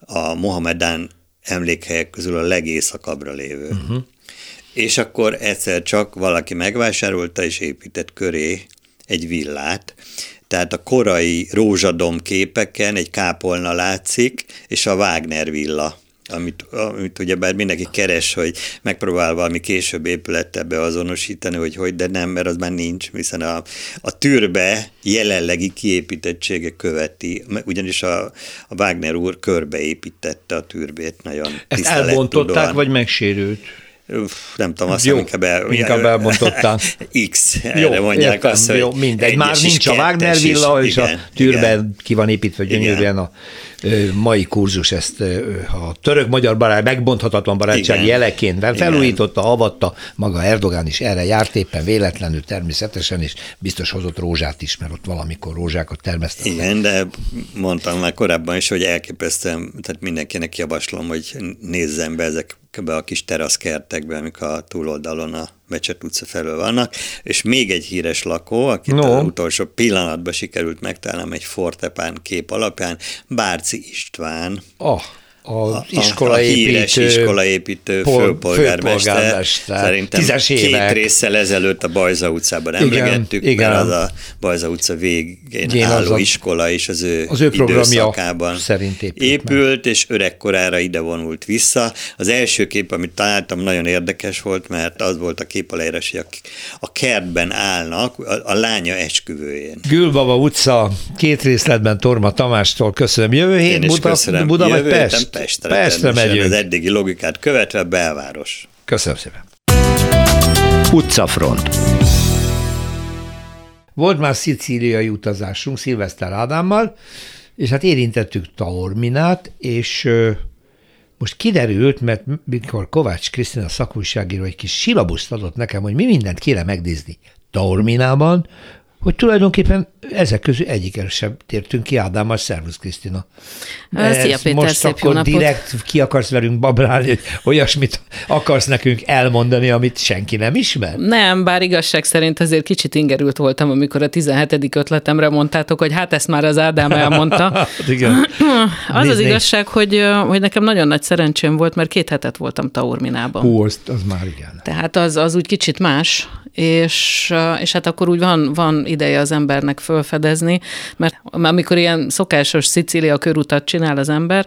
a Mohamedán emlékhelyek közül a legészakabbra lévő. Uh-huh. És akkor egyszer csak valaki megvásárolta és épített köré egy villát, tehát a korai rózsadom képeken egy kápolna látszik, és a Wagner villa amit, amit ugye bár mindenki keres, hogy megpróbál valami később épülettel beazonosítani, hogy hogy, de nem, mert az már nincs, hiszen a, a tűrbe jelenlegi kiépítettsége követi, ugyanis a, a Wagner úr körbeépítette a tűrbét nagyon Ezt elbontották, vagy megsérült? Nem tudom, azt jó, inkább, el, inkább elmondottam. X, erre jó, mondják értem, azt, hogy jó, mindegy. Már nincs a Wagner villa, és igen, a tűrben ki van építve gyönyörűen a mai kurzus ezt a török-magyar barát, megbonthatatlan barátság Igen. jeleként felújította, avatta, maga Erdogán is erre járt éppen véletlenül természetesen, és biztos hozott rózsát is, mert ott valamikor rózsákat termesztettek. Igen, de mondtam már korábban is, hogy elképesztően, tehát mindenkinek javaslom, hogy nézzen be ezekbe a kis teraszkertekbe, amik a túloldalon a Becset utca felől vannak, és még egy híres lakó, akit no. az utolsó pillanatban sikerült megtalálnom egy fortepán kép alapján, Bárci István. Oh az iskolaépítő, a híres iskolaépítő pol, főpolgármester. főpolgármester. Szerintem Tízes két évek. résszel ezelőtt a Bajza utcában emlegettük, igen, igen. mert az a Bajza utca végén igen, álló az iskola is az ő, az ő időszakában szerint épült, épült és öregkorára ide vonult vissza. Az első kép, amit találtam, nagyon érdekes volt, mert az volt a kép aláírás, hogy a, a kertben állnak, a, a lánya esküvőjén. Gülbaba utca, két részletben Torma Tamástól köszönöm. Jövő hét Buda, Buda vagy Pest? Pestre. Pestre megyünk. Az eddigi logikát követve belváros. Köszönöm szépen. Utcafront. Volt már szicíliai utazásunk Szilveszter Ádámmal, és hát érintettük Taorminát, és most kiderült, mert mikor Kovács Krisztina szakújságíró egy kis silabuszt adott nekem, hogy mi mindent kéne megnézni Taorminában, hogy tulajdonképpen ezek közül egyikre sem tértünk ki. Ádámmal, szervusz Krisztina. Szia Péter, most szép akkor jó direkt ki akarsz velünk babrálni, hogy olyasmit akarsz nekünk elmondani, amit senki nem ismer? Nem, bár igazság szerint azért kicsit ingerült voltam, amikor a 17. ötletemre mondtátok, hogy hát ezt már az Ádám elmondta. Hát igen. az Nézd, az igazság, hogy, hogy nekem nagyon nagy szerencsém volt, mert két hetet voltam Taorminában. Hú, az, az már igen. Tehát az, az úgy kicsit más, és, és hát akkor úgy van, van ideje az embernek fölfedezni, mert amikor ilyen szokásos Szicília körutat csinál az ember,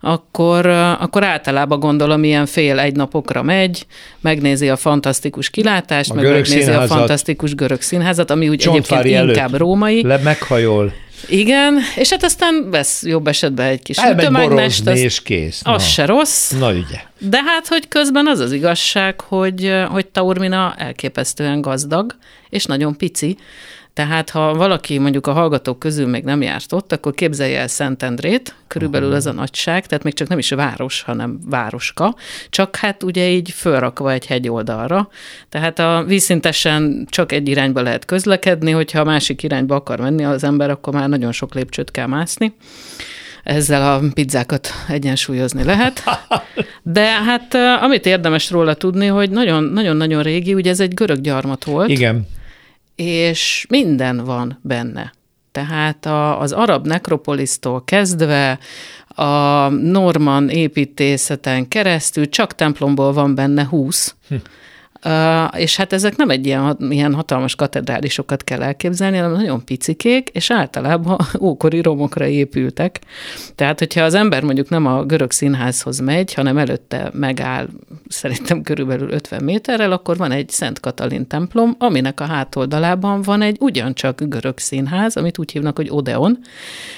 akkor, akkor általában gondolom, ilyen fél egy napokra megy, megnézi a fantasztikus kilátást, a meg megnézi színházat, a fantasztikus görög színházat, ami úgy egyébként inkább római. Le meghajol Igen, és hát aztán vesz jobb esetben egy kis borozni, az, és kész. az Na. se rossz. Na ugye. De hát, hogy közben az az igazság, hogy, hogy Taormina elképesztően gazdag, és nagyon pici. Tehát ha valaki mondjuk a hallgatók közül még nem járt ott, akkor képzelje el Szentendrét, körülbelül ez a nagyság, tehát még csak nem is város, hanem városka, csak hát ugye így fölrakva egy hegy oldalra. Tehát a vízszintesen csak egy irányba lehet közlekedni, hogyha a másik irányba akar menni az ember, akkor már nagyon sok lépcsőt kell mászni ezzel a pizzákat egyensúlyozni lehet. De hát amit érdemes róla tudni, hogy nagyon-nagyon régi, ugye ez egy görög gyarmat volt. Igen. És minden van benne. Tehát a, az arab nekropolisztól kezdve a norman építészeten keresztül csak templomból van benne 20. Hm. És hát ezek nem egy ilyen, ilyen hatalmas katedrálisokat kell elképzelni, hanem nagyon picikék, és általában ókori romokra épültek. Tehát, hogyha az ember mondjuk nem a görög színházhoz megy, hanem előtte megáll szerintem körülbelül 50 méterrel, akkor van egy Szent Katalin templom, aminek a hátoldalában van egy ugyancsak görög színház, amit úgy hívnak, hogy Odeon,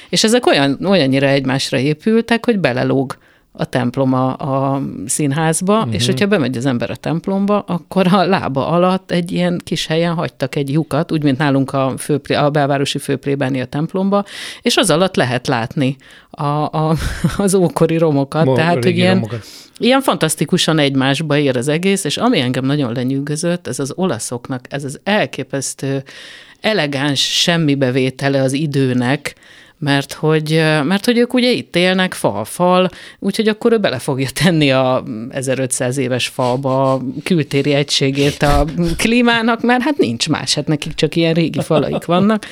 és ezek olyan, olyannyira egymásra épültek, hogy belelóg a templom a, a színházba, uh-huh. és hogyha bemegy az ember a templomba, akkor a lába alatt egy ilyen kis helyen hagytak egy lyukat, úgy, mint nálunk a, főplé, a belvárosi főplébáni a templomba, és az alatt lehet látni a, a, az ókori romokat. Mo- Tehát, hogy ilyen, romokat. ilyen fantasztikusan egymásba ér az egész, és ami engem nagyon lenyűgözött, ez az olaszoknak, ez az elképesztő elegáns semmibevétele az időnek, mert hogy, mert hogy ők ugye itt élnek fal-fal, úgyhogy akkor ő bele fogja tenni a 1500 éves falba a kültéri egységét a klímának, mert hát nincs más, hát nekik csak ilyen régi falaik vannak.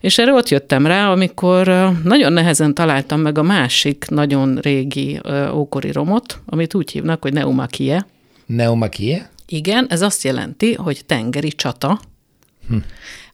És erre ott jöttem rá, amikor nagyon nehezen találtam meg a másik nagyon régi ókori romot, amit úgy hívnak, hogy Neumakie. Neumakie? Igen, ez azt jelenti, hogy tengeri csata, hm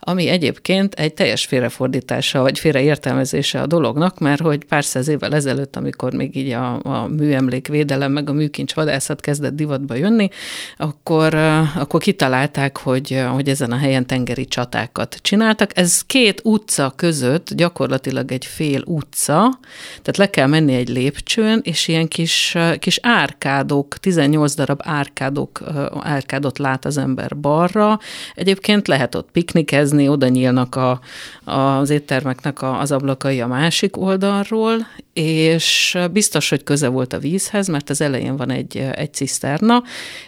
ami egyébként egy teljes félrefordítása, vagy félreértelmezése a dolognak, mert hogy pár száz évvel ezelőtt, amikor még így a, a műemlékvédelem, meg a műkincs vadászat kezdett divatba jönni, akkor, akkor kitalálták, hogy, hogy ezen a helyen tengeri csatákat csináltak. Ez két utca között, gyakorlatilag egy fél utca, tehát le kell menni egy lépcsőn, és ilyen kis, kis árkádok, 18 darab árkádok, árkádot lát az ember balra. Egyébként lehet ott piknikezni, nézni, oda nyílnak a, az éttermeknek a, az ablakai a másik oldalról, és biztos, hogy köze volt a vízhez, mert az elején van egy, egy ciszterna,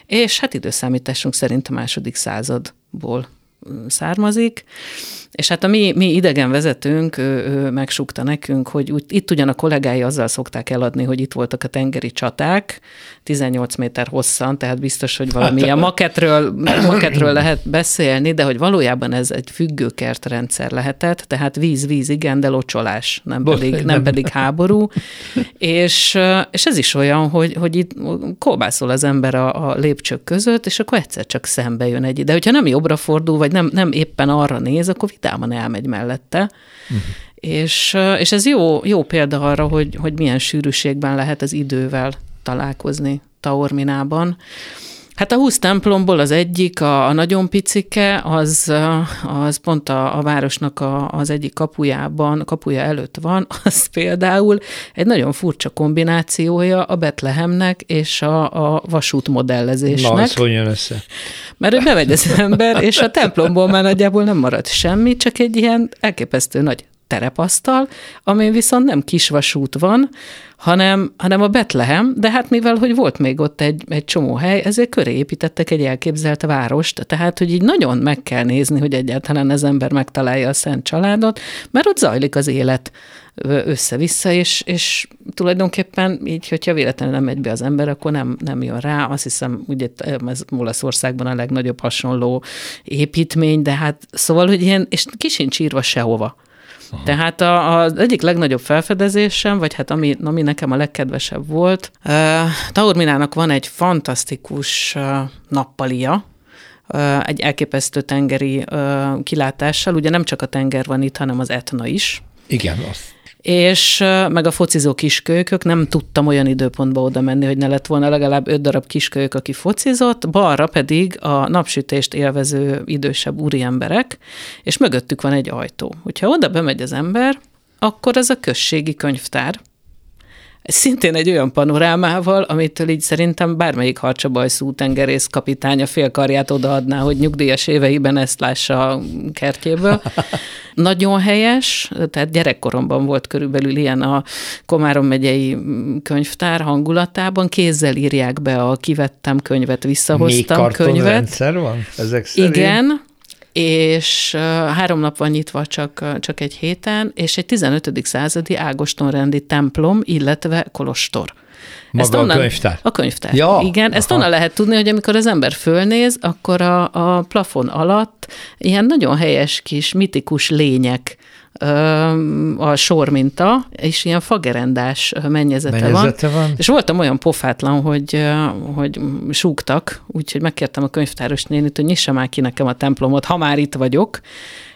és hát időszámításunk szerint a második századból származik, és hát a mi, mi idegen vezetőnk, ő, nekünk, hogy úgy, itt ugyan a kollégái azzal szokták eladni, hogy itt voltak a tengeri csaták, 18 méter hosszan, tehát biztos, hogy valamilyen maketről, maketről lehet beszélni, de hogy valójában ez egy függőkert rendszer lehetett, tehát víz-víz, igen, de locsolás, nem pedig, nem pedig háború. És, és ez is olyan, hogy, hogy itt kolbászol az ember a, a lépcsők között, és akkor egyszer csak szembe jön egy. De hogyha nem jobbra fordul, vagy nem, nem éppen arra néz, akkor vidáman elmegy mellette. Uh-huh. És, és ez jó, jó példa arra, hogy, hogy milyen sűrűségben lehet az idővel találkozni Taorminában. Hát a húsz templomból az egyik, a, a nagyon picike, az, az pont a, a városnak a, az egyik kapujában, kapuja előtt van, az például egy nagyon furcsa kombinációja a Betlehemnek és a, a vasút modellezésnek. Na, ez hogy jön össze? Mert hogy bemegy az ember, és a templomból már nagyjából nem marad semmi, csak egy ilyen elképesztő nagy terepasztal, amin viszont nem kisvasút van, hanem, hanem a Betlehem, de hát mivel, hogy volt még ott egy, egy csomó hely, ezért köré építettek egy elképzelt várost, tehát, hogy így nagyon meg kell nézni, hogy egyáltalán az ember megtalálja a Szent Családot, mert ott zajlik az élet össze-vissza, és, és tulajdonképpen így, hogyha véletlenül nem megy be az ember, akkor nem, nem jön rá. Azt hiszem, ugye ez Olaszországban a legnagyobb hasonló építmény, de hát szóval, hogy ilyen, és ki sincs írva sehova. Aha. Tehát a, az egyik legnagyobb felfedezésem, vagy hát ami, ami nekem a legkedvesebb volt, uh, Taorminának van egy fantasztikus uh, nappalia, uh, egy elképesztő tengeri uh, kilátással. Ugye nem csak a tenger van itt, hanem az Etna is. Igen, azt és meg a focizó kiskölykök, nem tudtam olyan időpontba oda menni, hogy ne lett volna legalább öt darab kiskölyök, aki focizott, balra pedig a napsütést élvező idősebb úriemberek, és mögöttük van egy ajtó. Hogyha oda bemegy az ember, akkor ez a községi könyvtár, szintén egy olyan panorámával, amitől így szerintem bármelyik harcsabajszú tengerész kapitánya félkarját odaadná, hogy nyugdíjas éveiben ezt lássa a kertjéből. Nagyon helyes, tehát gyerekkoromban volt körülbelül ilyen a Komárom megyei könyvtár hangulatában, kézzel írják be a kivettem könyvet, visszahoztam Még könyvet. rendszer van ezek szerint? Igen, és három nap van nyitva csak, csak egy héten, és egy 15. századi Ágostonrendi templom, illetve kolostor. Maga ezt onnan, a könyvtár? A könyvtár, ja, igen. Aha. Ezt onnan lehet tudni, hogy amikor az ember fölnéz, akkor a, a plafon alatt ilyen nagyon helyes kis mitikus lények a sor minta, és ilyen fagerendás mennyezete, mennyezete van. van. És voltam olyan pofátlan, hogy, hogy súgtak, úgyhogy megkértem a könyvtáros nénit, hogy nyissa már ki nekem a templomot, ha már itt vagyok.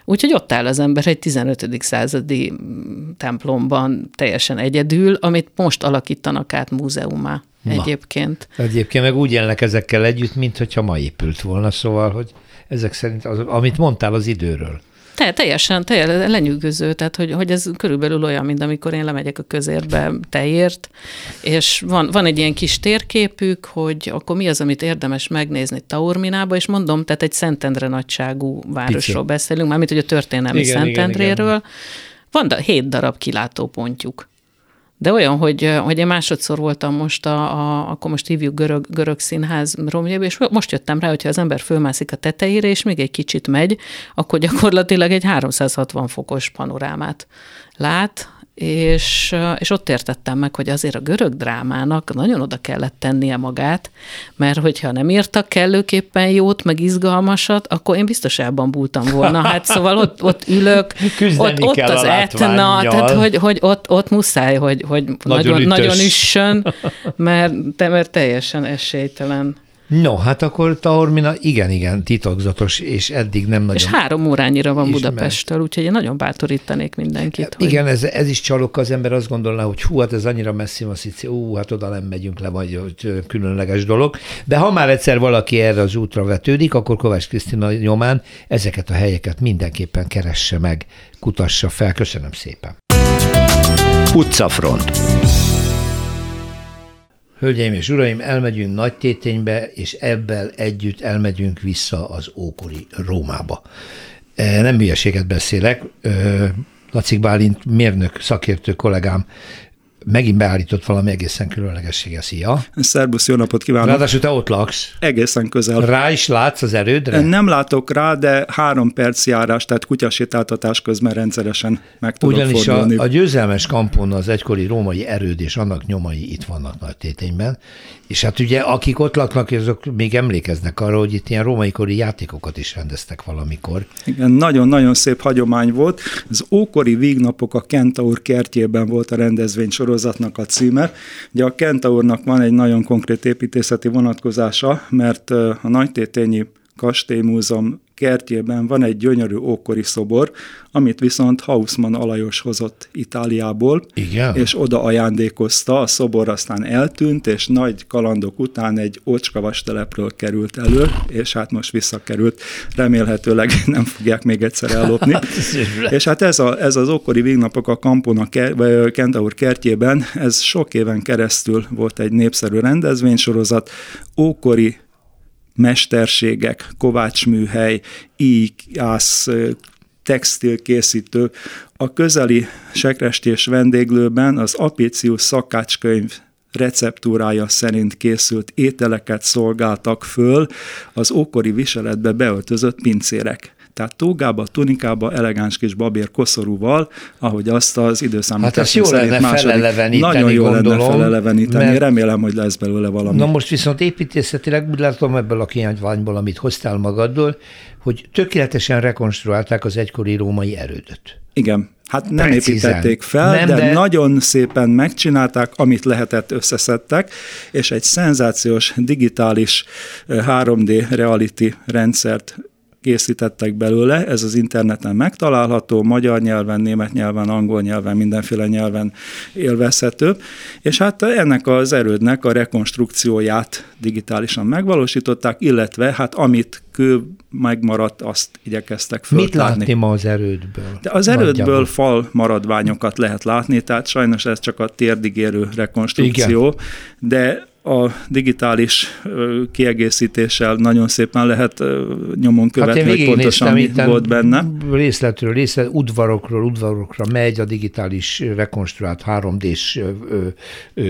Úgyhogy ott áll az ember egy 15. századi templomban teljesen egyedül, amit most alakítanak át múzeumá Na. egyébként. Egyébként meg úgy élnek ezekkel együtt, mint hogyha ma épült volna, szóval, hogy ezek szerint, az, amit mondtál az időről. Te, teljesen, teljesen lenyűgöző, tehát hogy, hogy ez körülbelül olyan, mint amikor én lemegyek a közérbe teért, és van, van egy ilyen kis térképük, hogy akkor mi az, amit érdemes megnézni Taorminába, és mondom, tehát egy Szentendre nagyságú városról Pici. beszélünk, mármint hogy a történelmi igen, Szentendréről. Igen, igen. Van da, hét darab kilátópontjuk. De olyan, hogy, hogy én másodszor voltam most, a, a, akkor most hívjuk görög, görög színház romjába, és most jöttem rá, hogyha az ember fölmászik a tetejére, és még egy kicsit megy, akkor gyakorlatilag egy 360 fokos panorámát lát, és, és ott értettem meg, hogy azért a görög drámának nagyon oda kellett tennie magát, mert hogyha nem írtak kellőképpen jót, meg izgalmasat, akkor én biztos elbambultam volna. Hát szóval ott, ott ülök, ott, ott az etna, tehát hogy, hogy ott, ott muszáj, hogy, hogy nagyon, nagyon, nagyon üssön, mert, mert teljesen esélytelen. No, hát akkor Taormina igen, igen, titokzatos, és eddig nem nagyon... És három órányira van Budapesttel, úgyhogy én nagyon bátorítanék mindenkit. Hogy... Igen, ez, ez is csalok, az ember azt gondolná, hogy hú, hát ez annyira messzi van Szicí, ú, hát oda nem megyünk le, vagy hogy különleges dolog. De ha már egyszer valaki erre az útra vetődik, akkor Kovács Krisztina nyomán ezeket a helyeket mindenképpen keresse meg, kutassa fel. Köszönöm szépen. Utcafront. Hölgyeim és uraim, elmegyünk nagy téténybe, és ebből együtt elmegyünk vissza az ókori Rómába. E, nem hülyeséget beszélek, Lacik Bálint mérnök szakértő kollégám megint beállított valami egészen különlegessége. Szia! Szerbusz, jó napot kívánok! Ráadásul te ott laksz. Egészen közel. Rá is látsz az erődre? Nem látok rá, de három perc járás, tehát kutyasétáltatás közben rendszeresen meg tudok Ugyanis fordulni. a, a győzelmes kampon az egykori római erőd és annak nyomai itt vannak nagy tétényben, és hát ugye akik ott laknak, azok még emlékeznek arra, hogy itt ilyen római kori játékokat is rendeztek valamikor. Igen, nagyon-nagyon szép hagyomány volt. Az ókori vígnapok a Kentaur kertjében volt a rendezvény sorozatnak a címe. Ugye a Kentaurnak van egy nagyon konkrét építészeti vonatkozása, mert a Nagytétényi Kastélymúzeum kertjében van egy gyönyörű ókori szobor, amit viszont Hausmann Alajos hozott Itáliából, Igen. és oda ajándékozta, a szobor aztán eltűnt, és nagy kalandok után egy ócskavas telepről került elő, és hát most visszakerült, remélhetőleg nem fogják még egyszer ellopni. és hát ez, a, ez az ókori végnapok a Kampona Kentaur kertjében, ez sok éven keresztül volt egy népszerű rendezvénysorozat, ókori mesterségek, kovácsműhely, íjász, textilkészítő. A közeli sekrestés vendéglőben az Apicius szakácskönyv receptúrája szerint készült ételeket szolgáltak föl az ókori viseletbe beöltözött pincérek. Tehát tógába, tunikába, elegáns kis babér koszorúval, ahogy azt az időszámítás hát jó lenne második, Nagyon jó gondolom, lenne feleleveníteni, mert... remélem, hogy lesz belőle valami. Na most viszont építészetileg úgy látom ebből a kiányványból, amit hoztál magadból, hogy tökéletesen rekonstruálták az egykori római erődöt. Igen, Hát nem Precízen. építették fel, nem, de, de nagyon szépen megcsinálták, amit lehetett, összeszedtek, és egy szenzációs digitális 3D reality rendszert készítettek belőle, ez az interneten megtalálható, magyar nyelven, német nyelven, angol nyelven, mindenféle nyelven élvezhető, és hát ennek az erődnek a rekonstrukcióját digitálisan megvalósították, illetve hát amit kő megmaradt, azt igyekeztek föltárni. Mit látni ma az erődből? De az erődből Nagyjából. fal maradványokat lehet látni, tehát sajnos ez csak a térdigérő rekonstrukció, Igen. de a digitális kiegészítéssel nagyon szépen lehet nyomon követni, hát hogy pontosan mi volt benne. Részletről részlet, udvarokról udvarokra megy a digitális rekonstruált 3D-s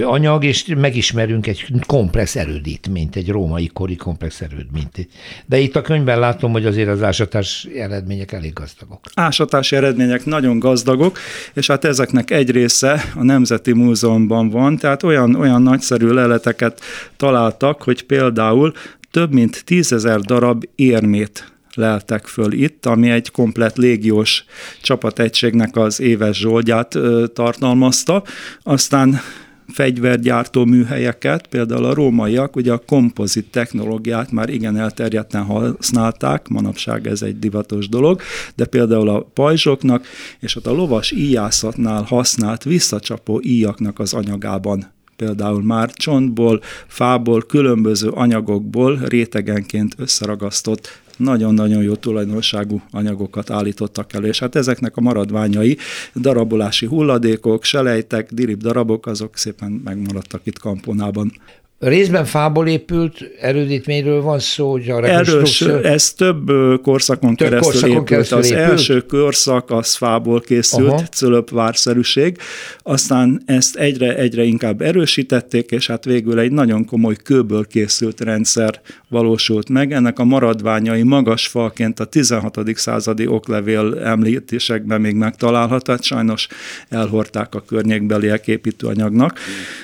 anyag, és megismerünk egy komplex erődítményt, egy római kori komplex erődményt. De itt a könyvben látom, hogy azért az ásatás eredmények elég gazdagok. Ásatási eredmények nagyon gazdagok, és hát ezeknek egy része a Nemzeti Múzeumban van, tehát olyan, olyan nagyszerű leleteket értékeket találtak, hogy például több mint tízezer darab érmét leltek föl itt, ami egy komplet légiós csapategységnek az éves zsoldját tartalmazta. Aztán fegyvergyártó műhelyeket, például a rómaiak ugye a kompozit technológiát már igen elterjedten használták, manapság ez egy divatos dolog, de például a pajzsoknak és ott a lovas íjászatnál használt visszacsapó íjaknak az anyagában például már csontból, fából, különböző anyagokból rétegenként összeragasztott nagyon-nagyon jó tulajdonságú anyagokat állítottak elő, és hát ezeknek a maradványai, darabolási hulladékok, selejtek, dirib darabok, azok szépen megmaradtak itt Kamponában. Részben fából épült erődítményről van szó, hogy a Erős, ez több korszakon több keresztül korszakon épült. Keresztül az épült? első korszak az fából készült, cölöpvárszerűség, aztán ezt egyre, egyre inkább erősítették, és hát végül egy nagyon komoly kőből készült rendszer valósult meg. Ennek a maradványai magas falként a 16. századi oklevél említésekben még megtalálható, hát sajnos elhordták a környékbeliek építőanyagnak,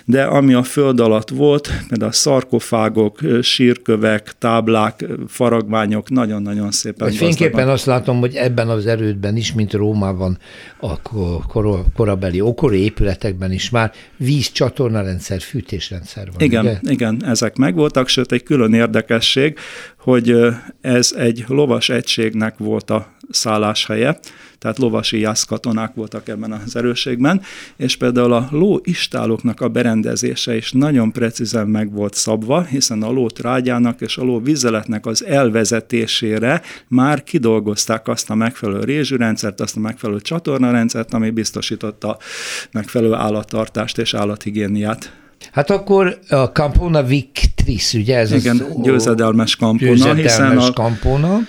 de ami a föld alatt volt, például a szarkofágok, sírkövek, táblák, faragványok nagyon-nagyon szépen Vagy fényképpen azt látom, hogy ebben az erődben is, mint Rómában, a kor, korabeli okori épületekben is már vízcsatornarendszer, fűtésrendszer van. Igen, ugye? igen, ezek megvoltak, sőt egy külön érdekesség, hogy ez egy lovas egységnek volt a szálláshelye, tehát lovasi jász katonák voltak ebben az erőségben, és például a ló istáloknak a berendezése is nagyon precízen meg volt szabva, hiszen a ló trágyának és a ló vizeletnek az elvezetésére már kidolgozták azt a megfelelő rézsűrendszert, azt a megfelelő csatornarendszert, ami biztosította megfelelő állattartást és állathigiéniát. Hát akkor a Campona Victris, ugye? Ez Igen, az, győzedelmes Campona, győzedelmes hiszen a, Campona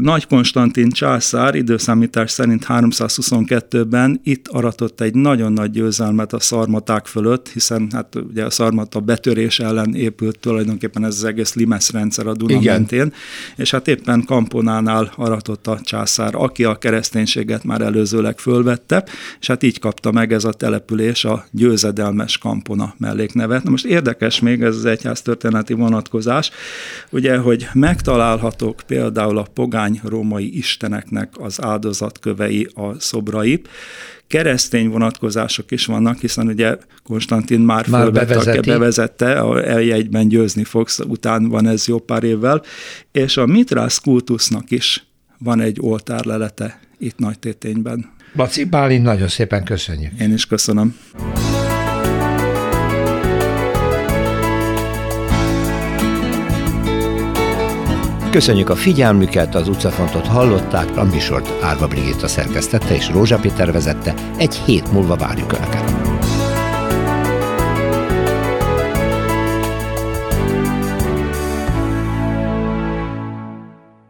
nagy Konstantin császár időszámítás szerint 322-ben itt aratott egy nagyon nagy győzelmet a szarmaták fölött, hiszen hát ugye a szarmata betörés ellen épült tulajdonképpen ez az egész Limes rendszer a Duna Igen. mentén, és hát éppen Kamponánál aratott a császár, aki a kereszténységet már előzőleg fölvette, és hát így kapta meg ez a település a győzedelmes Kampona melléknevet. Na most érdekes még ez az egyház történeti vonatkozás, ugye, hogy megtalálhatók például a pogány római isteneknek az áldozatkövei, a szobrai. Keresztény vonatkozások is vannak, hiszen ugye Konstantin már, már bevezeti. bevezette, a eljegyben győzni fogsz, után van ez jó pár évvel, és a Mitrász kultusznak is van egy oltárlelete itt Nagy Tétényben. Baci Bálint, nagyon szépen köszönjük. Én is köszönöm. Köszönjük a figyelmüket, az utcafontot hallották, a műsort Árva Brigitta szerkesztette és Rózsa Péter vezette. Egy hét múlva várjuk Önöket.